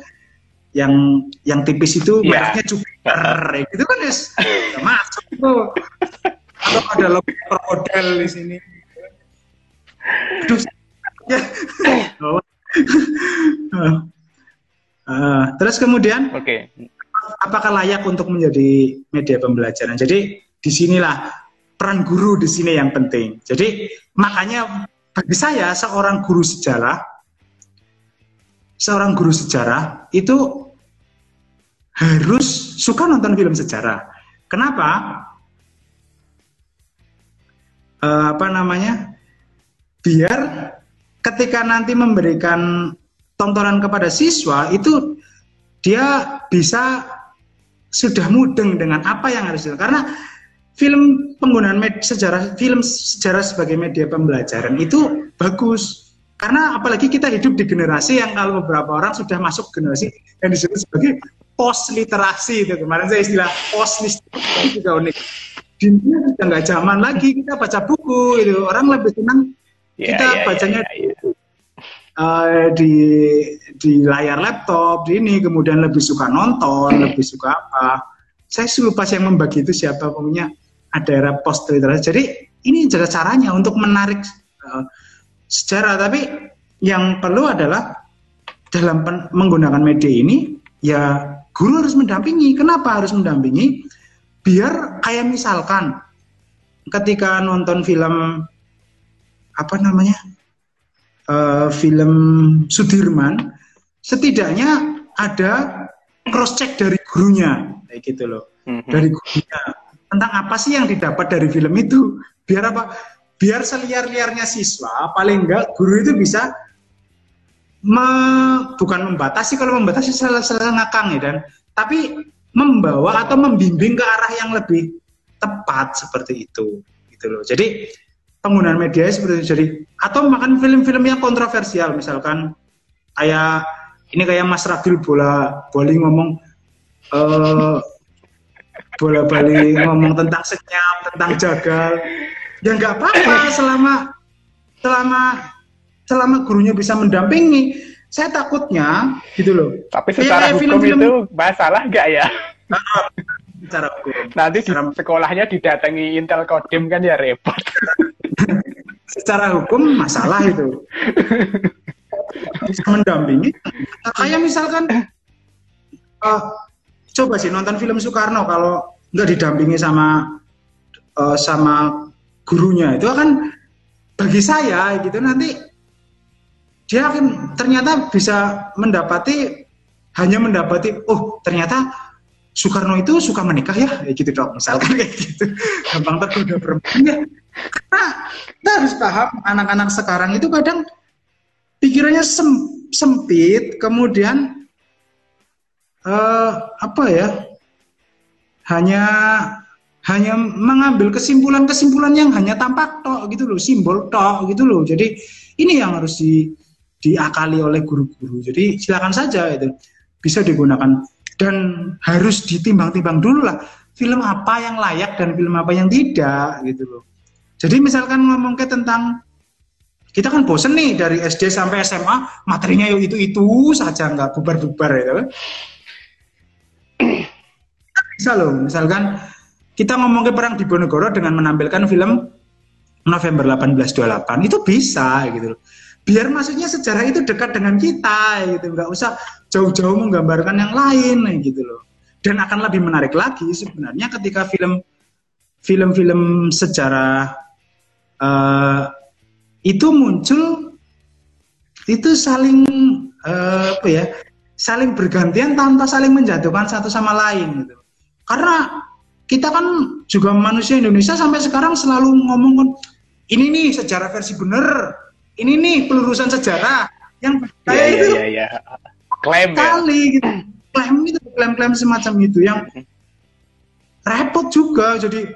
yang yang tipis itu yeah. mereknya Jupiter ya gitu kan es masuk tuh atau ada logo krokodil di sini aduh ya. Uh, terus kemudian, okay. apakah layak untuk menjadi media pembelajaran? Jadi di sinilah peran guru di sini yang penting. Jadi makanya bagi saya seorang guru sejarah, seorang guru sejarah itu harus suka nonton film sejarah. Kenapa? Uh, apa namanya? Biar ketika nanti memberikan tontonan kepada siswa itu dia bisa sudah mudeng dengan apa yang harus dilakukan. Karena film penggunaan med sejarah film sejarah sebagai media pembelajaran itu bagus. Karena apalagi kita hidup di generasi yang kalau beberapa orang sudah masuk generasi yang disebut sebagai post literasi itu kemarin saya istilah post literasi juga unik. Dunia sudah nggak zaman lagi kita baca buku itu orang lebih senang yeah, kita yeah, bacanya yeah, yeah uh, di di layar laptop, di ini kemudian lebih suka nonton, lebih suka apa. Saya lupa yang membagi itu siapa pokoknya ada era post literasi. Jadi ini juga caranya untuk menarik uh, sejarah. Tapi yang perlu adalah dalam menggunakan media ini ya guru harus mendampingi. Kenapa harus mendampingi? Biar kayak misalkan ketika nonton film apa namanya uh, film Sudirman, setidaknya ada cross check dari gurunya, kayak gitu loh, mm-hmm. dari gurunya tentang apa sih yang didapat dari film itu, biar apa? Biar seliar-liarnya siswa, paling enggak guru itu bisa me, bukan membatasi kalau membatasi salah salah ngakang ya dan tapi membawa atau membimbing ke arah yang lebih tepat seperti itu gitu loh. Jadi penggunaan media seperti itu. Jadi atau makan film-film yang kontroversial misalkan kayak ini kayak Mas Ragil bola bowling ngomong uh, bola balik ngomong tentang senyap, tentang jagal. Ya nggak apa-apa selama selama selama gurunya bisa mendampingi. Saya takutnya gitu loh. Tapi secara hukum film -film, itu masalah nggak ya? Secara hukum. Nanti di sekolahnya didatangi Intel Kodim kan ya repot. secara hukum masalah itu. Bisa mendampingi. Kayak misalkan uh, coba sih nonton film Soekarno kalau nggak didampingi sama uh, sama gurunya itu akan bagi saya gitu nanti dia akan ternyata bisa mendapati hanya mendapati oh ternyata Soekarno itu suka menikah ya, ya gitu dong misalkan kayak gitu. Gampang tergoda perempuan ya. Karena kita harus paham anak-anak sekarang itu kadang pikirannya sem sempit kemudian uh, apa ya? Hanya hanya mengambil kesimpulan-kesimpulan yang hanya tampak tok gitu loh, simbol tok gitu loh. Jadi ini yang harus di, diakali oleh guru-guru. Jadi silakan saja itu bisa digunakan dan harus ditimbang-timbang dulu lah film apa yang layak dan film apa yang tidak gitu loh. Jadi misalkan ngomong ke tentang kita kan bosen nih dari SD sampai SMA materinya yuk itu itu saja nggak bubar-bubar ya kan? Bisa loh. Misalkan kita ngomong ke perang di Bonegoro dengan menampilkan film November 1828 itu bisa gitu loh. Biar maksudnya sejarah itu dekat dengan kita gitu. Nggak usah jauh-jauh menggambarkan yang lain gitu loh. Dan akan lebih menarik lagi sebenarnya ketika film film-film sejarah uh, itu muncul itu saling uh, apa ya saling bergantian tanpa saling menjatuhkan satu sama lain gitu. Karena kita kan juga manusia Indonesia sampai sekarang selalu ngomong kan ini nih sejarah versi bener, ini nih pelurusan sejarah yang kayak yeah, itu yeah, yeah, yeah. Klaim ya. gitu, klaim itu klaim-klaim semacam itu yang repot juga. Jadi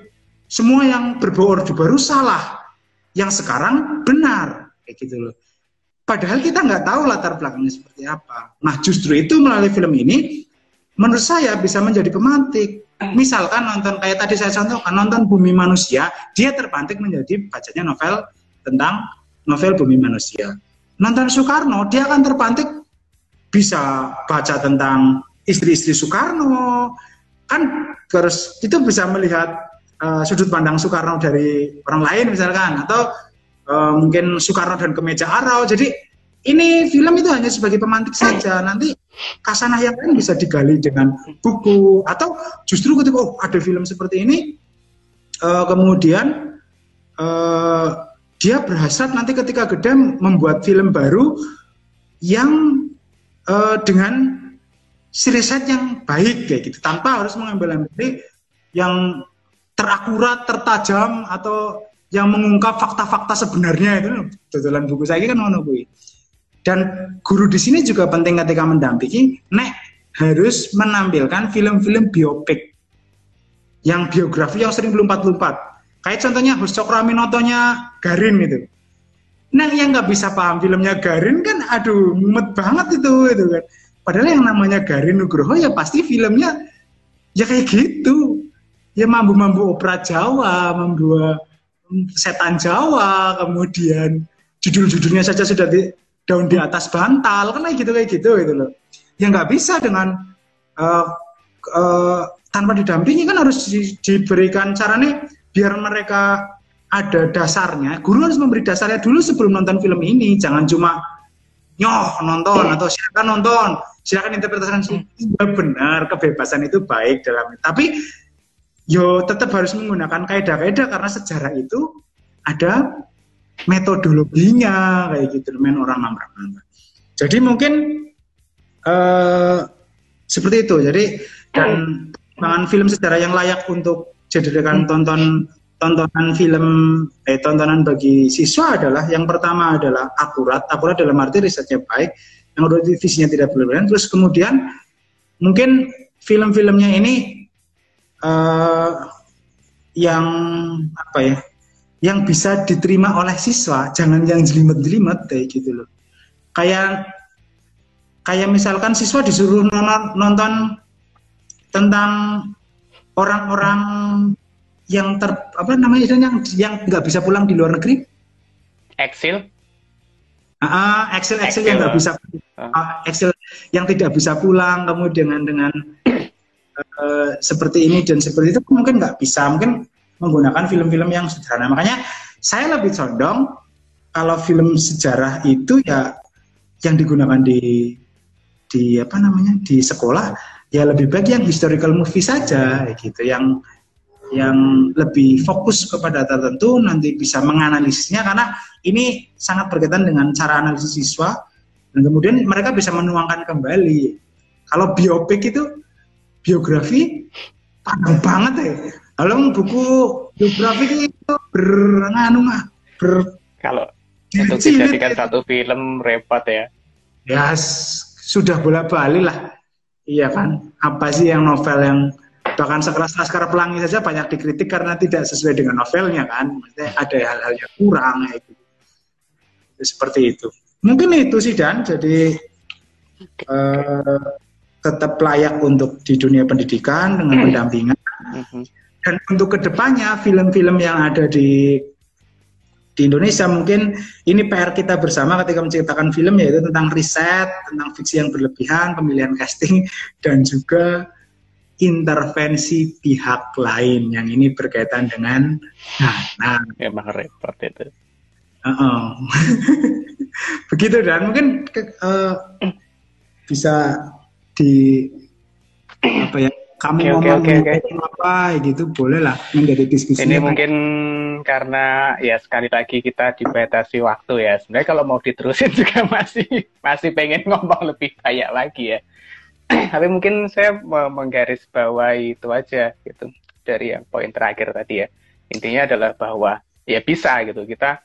semua yang berbau orde baru salah, yang sekarang benar kayak gitu loh. Padahal kita nggak tahu latar belakangnya seperti apa. Nah justru itu melalui film ini menurut saya bisa menjadi pemantik. Misalkan nonton kayak tadi saya contohkan nonton Bumi Manusia, dia terpantik menjadi bacanya novel tentang novel Bumi Manusia. Nonton Soekarno, dia akan terpantik bisa baca tentang istri-istri Soekarno. Kan terus itu bisa melihat uh, sudut pandang Soekarno dari orang lain misalkan atau uh, mungkin Soekarno dan kemeja arau. Jadi ini film itu hanya sebagai pemantik saja. Nanti kasanah yang lain bisa digali dengan buku atau justru ketika oh ada film seperti ini, uh, kemudian uh, dia berhasrat nanti ketika gede membuat film baru yang uh, dengan riset yang baik kayak gitu tanpa harus mengambil ambil yang terakurat, tertajam atau yang mengungkap fakta-fakta sebenarnya itu dodolan buku saya kan mana bu dan guru di sini juga penting ketika mendampingi, nek harus menampilkan film-film biopik yang biografi yang sering belum 44. Kayak contohnya Hus Cokraminotonya Garin gitu. Nah yang nggak bisa paham filmnya Garin kan, aduh mumet banget itu, itu kan. Padahal yang namanya Garin Nugroho ya pasti filmnya ya kayak gitu. Ya mambu-mambu opera Jawa, mambu setan Jawa, kemudian judul-judulnya saja sudah di, daun di atas bantal kan kayak gitu kayak gitu gitu loh ya nggak bisa dengan uh, uh, tanpa didampingi kan harus di, diberikan caranya biar mereka ada dasarnya. Guru harus memberi dasarnya dulu sebelum nonton film ini. Jangan cuma nyoh nonton atau silakan nonton. Silakan interpretasi ya benar kebebasan itu baik dalam tapi yo tetap harus menggunakan kaidah-kaidah karena sejarah itu ada metodologinya kayak gitu main orang nambah Jadi mungkin uh, seperti itu. Jadi dan dengan film sejarah yang layak untuk dijadikan tonton tontonan film eh tontonan bagi siswa adalah yang pertama adalah akurat. Akurat dalam arti risetnya baik yang kedua visinya tidak berlebihan. Terus kemudian mungkin film-filmnya ini uh, yang apa ya yang bisa diterima oleh siswa. Jangan yang jelimet-jelimet kayak gitu loh. Kayak kayak misalkan siswa disuruh nonton, nonton tentang orang-orang yang ter apa namanya itu yang yang nggak bisa pulang di luar negeri? Excel? Uh, Excel Excel yang nggak bisa uh, Excel yang tidak bisa pulang kemudian dengan dengan uh, seperti ini dan seperti itu mungkin nggak bisa. Mungkin menggunakan film-film yang sederhana. Makanya saya lebih condong kalau film sejarah itu ya yang digunakan di di apa namanya di sekolah ya lebih baik yang historical movie saja gitu. Yang yang lebih fokus kepada tertentu nanti bisa menganalisisnya karena ini sangat berkaitan dengan cara analisis siswa dan kemudian mereka bisa menuangkan kembali kalau biopik itu biografi panjang banget ya kalau buku biografi itu bernganu mah ber kalau untuk dijadikan satu film repot ya. Ya sudah bola balik lah. Iya kan? Apa sih yang novel yang bahkan sekelas Laskar Pelangi saja banyak dikritik karena tidak sesuai dengan novelnya kan. Maksudnya ada hal-hal yang kurang ya gitu. Seperti itu. Mungkin itu sih dan jadi uh, tetap layak untuk di dunia pendidikan dengan hmm. pendampingan. Mm-hmm. Dan untuk ke depannya film-film yang ada di di Indonesia mungkin ini PR kita bersama ketika menciptakan film yaitu tentang riset, tentang fiksi yang berlebihan, pemilihan casting dan juga intervensi pihak lain yang ini berkaitan dengan nah, nah. emang repot itu. Uh -uh. Begitu dan mungkin uh, bisa di apa ya kamu okay, ngomong okay, okay, okay. apa gitu boleh lah menjadi diskusi ini mungkin karena ya sekali lagi kita dibatasi waktu ya sebenarnya kalau mau diterusin juga masih masih pengen ngomong lebih banyak lagi ya tapi mungkin saya mau menggaris bawah itu aja gitu dari yang poin terakhir tadi ya. Intinya adalah bahwa ya bisa gitu kita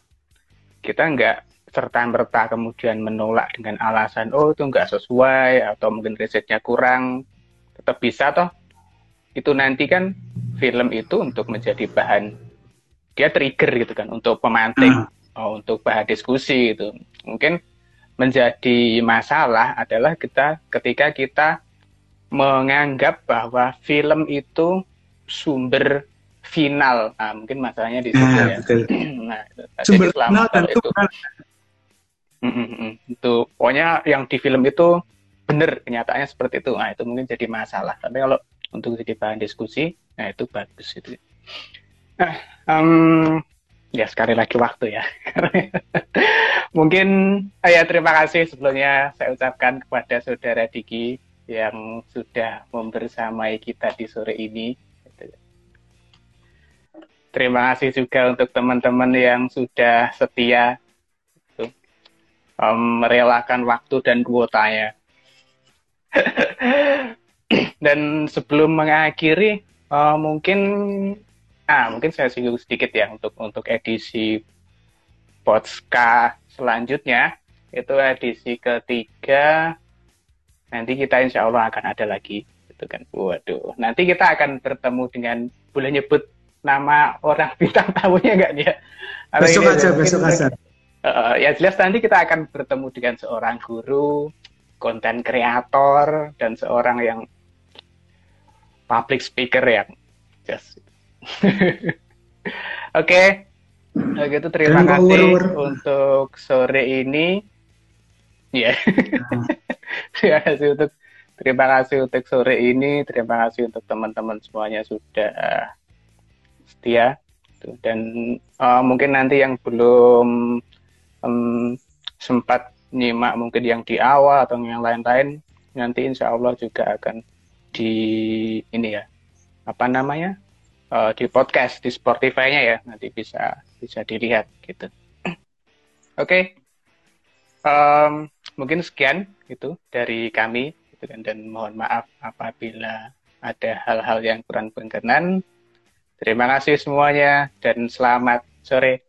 kita nggak serta merta kemudian menolak dengan alasan oh itu nggak sesuai atau mungkin risetnya kurang. Tetap bisa toh. Itu nanti kan film itu untuk menjadi bahan dia trigger gitu kan untuk pemantik uh. oh, untuk bahan diskusi itu mungkin menjadi masalah adalah kita ketika kita menganggap bahwa film itu sumber final. Nah, mungkin masalahnya di situ nah, ya. betul. nah itu. sumber final dan itu mm, mm, mm, itu pokoknya yang di film itu benar kenyataannya seperti itu. Nah itu mungkin jadi masalah. Tapi kalau untuk jadi bahan diskusi nah itu bagus itu. Nah um, ya sekali lagi waktu ya. Mungkin eh, ya terima kasih sebelumnya saya ucapkan kepada saudara Diki yang sudah membersamai kita di sore ini. Terima kasih juga untuk teman-teman yang sudah setia um, merelakan waktu dan kuotanya. Dan sebelum mengakhiri, uh, mungkin ah mungkin saya singgung sedikit ya untuk untuk edisi Potska selanjutnya. Itu edisi ketiga. Nanti kita insya Allah akan ada lagi itu kan. Waduh. Nanti kita akan bertemu dengan boleh nyebut nama orang bintang tamunya nggak dia besok ini, aja besok aja. Uh, ya jelas nanti kita akan bertemu dengan seorang guru konten kreator dan seorang yang public speaker yang just oke. Okay. gitu terima Dan kasih. untuk sore ini. Ya yeah. terima kasih untuk terima kasih untuk sore ini. Terima kasih untuk teman-teman semuanya sudah setia. Dan uh, mungkin nanti yang belum um, sempat nyimak mungkin yang di awal atau yang lain-lain nanti insya Allah juga akan di ini ya apa namanya uh, di podcast di Spotify-nya ya nanti bisa bisa dilihat gitu. Oke, okay. um, mungkin sekian itu dari kami gitu kan dan mohon maaf apabila ada hal-hal yang kurang berkenan Terima kasih semuanya dan selamat sore.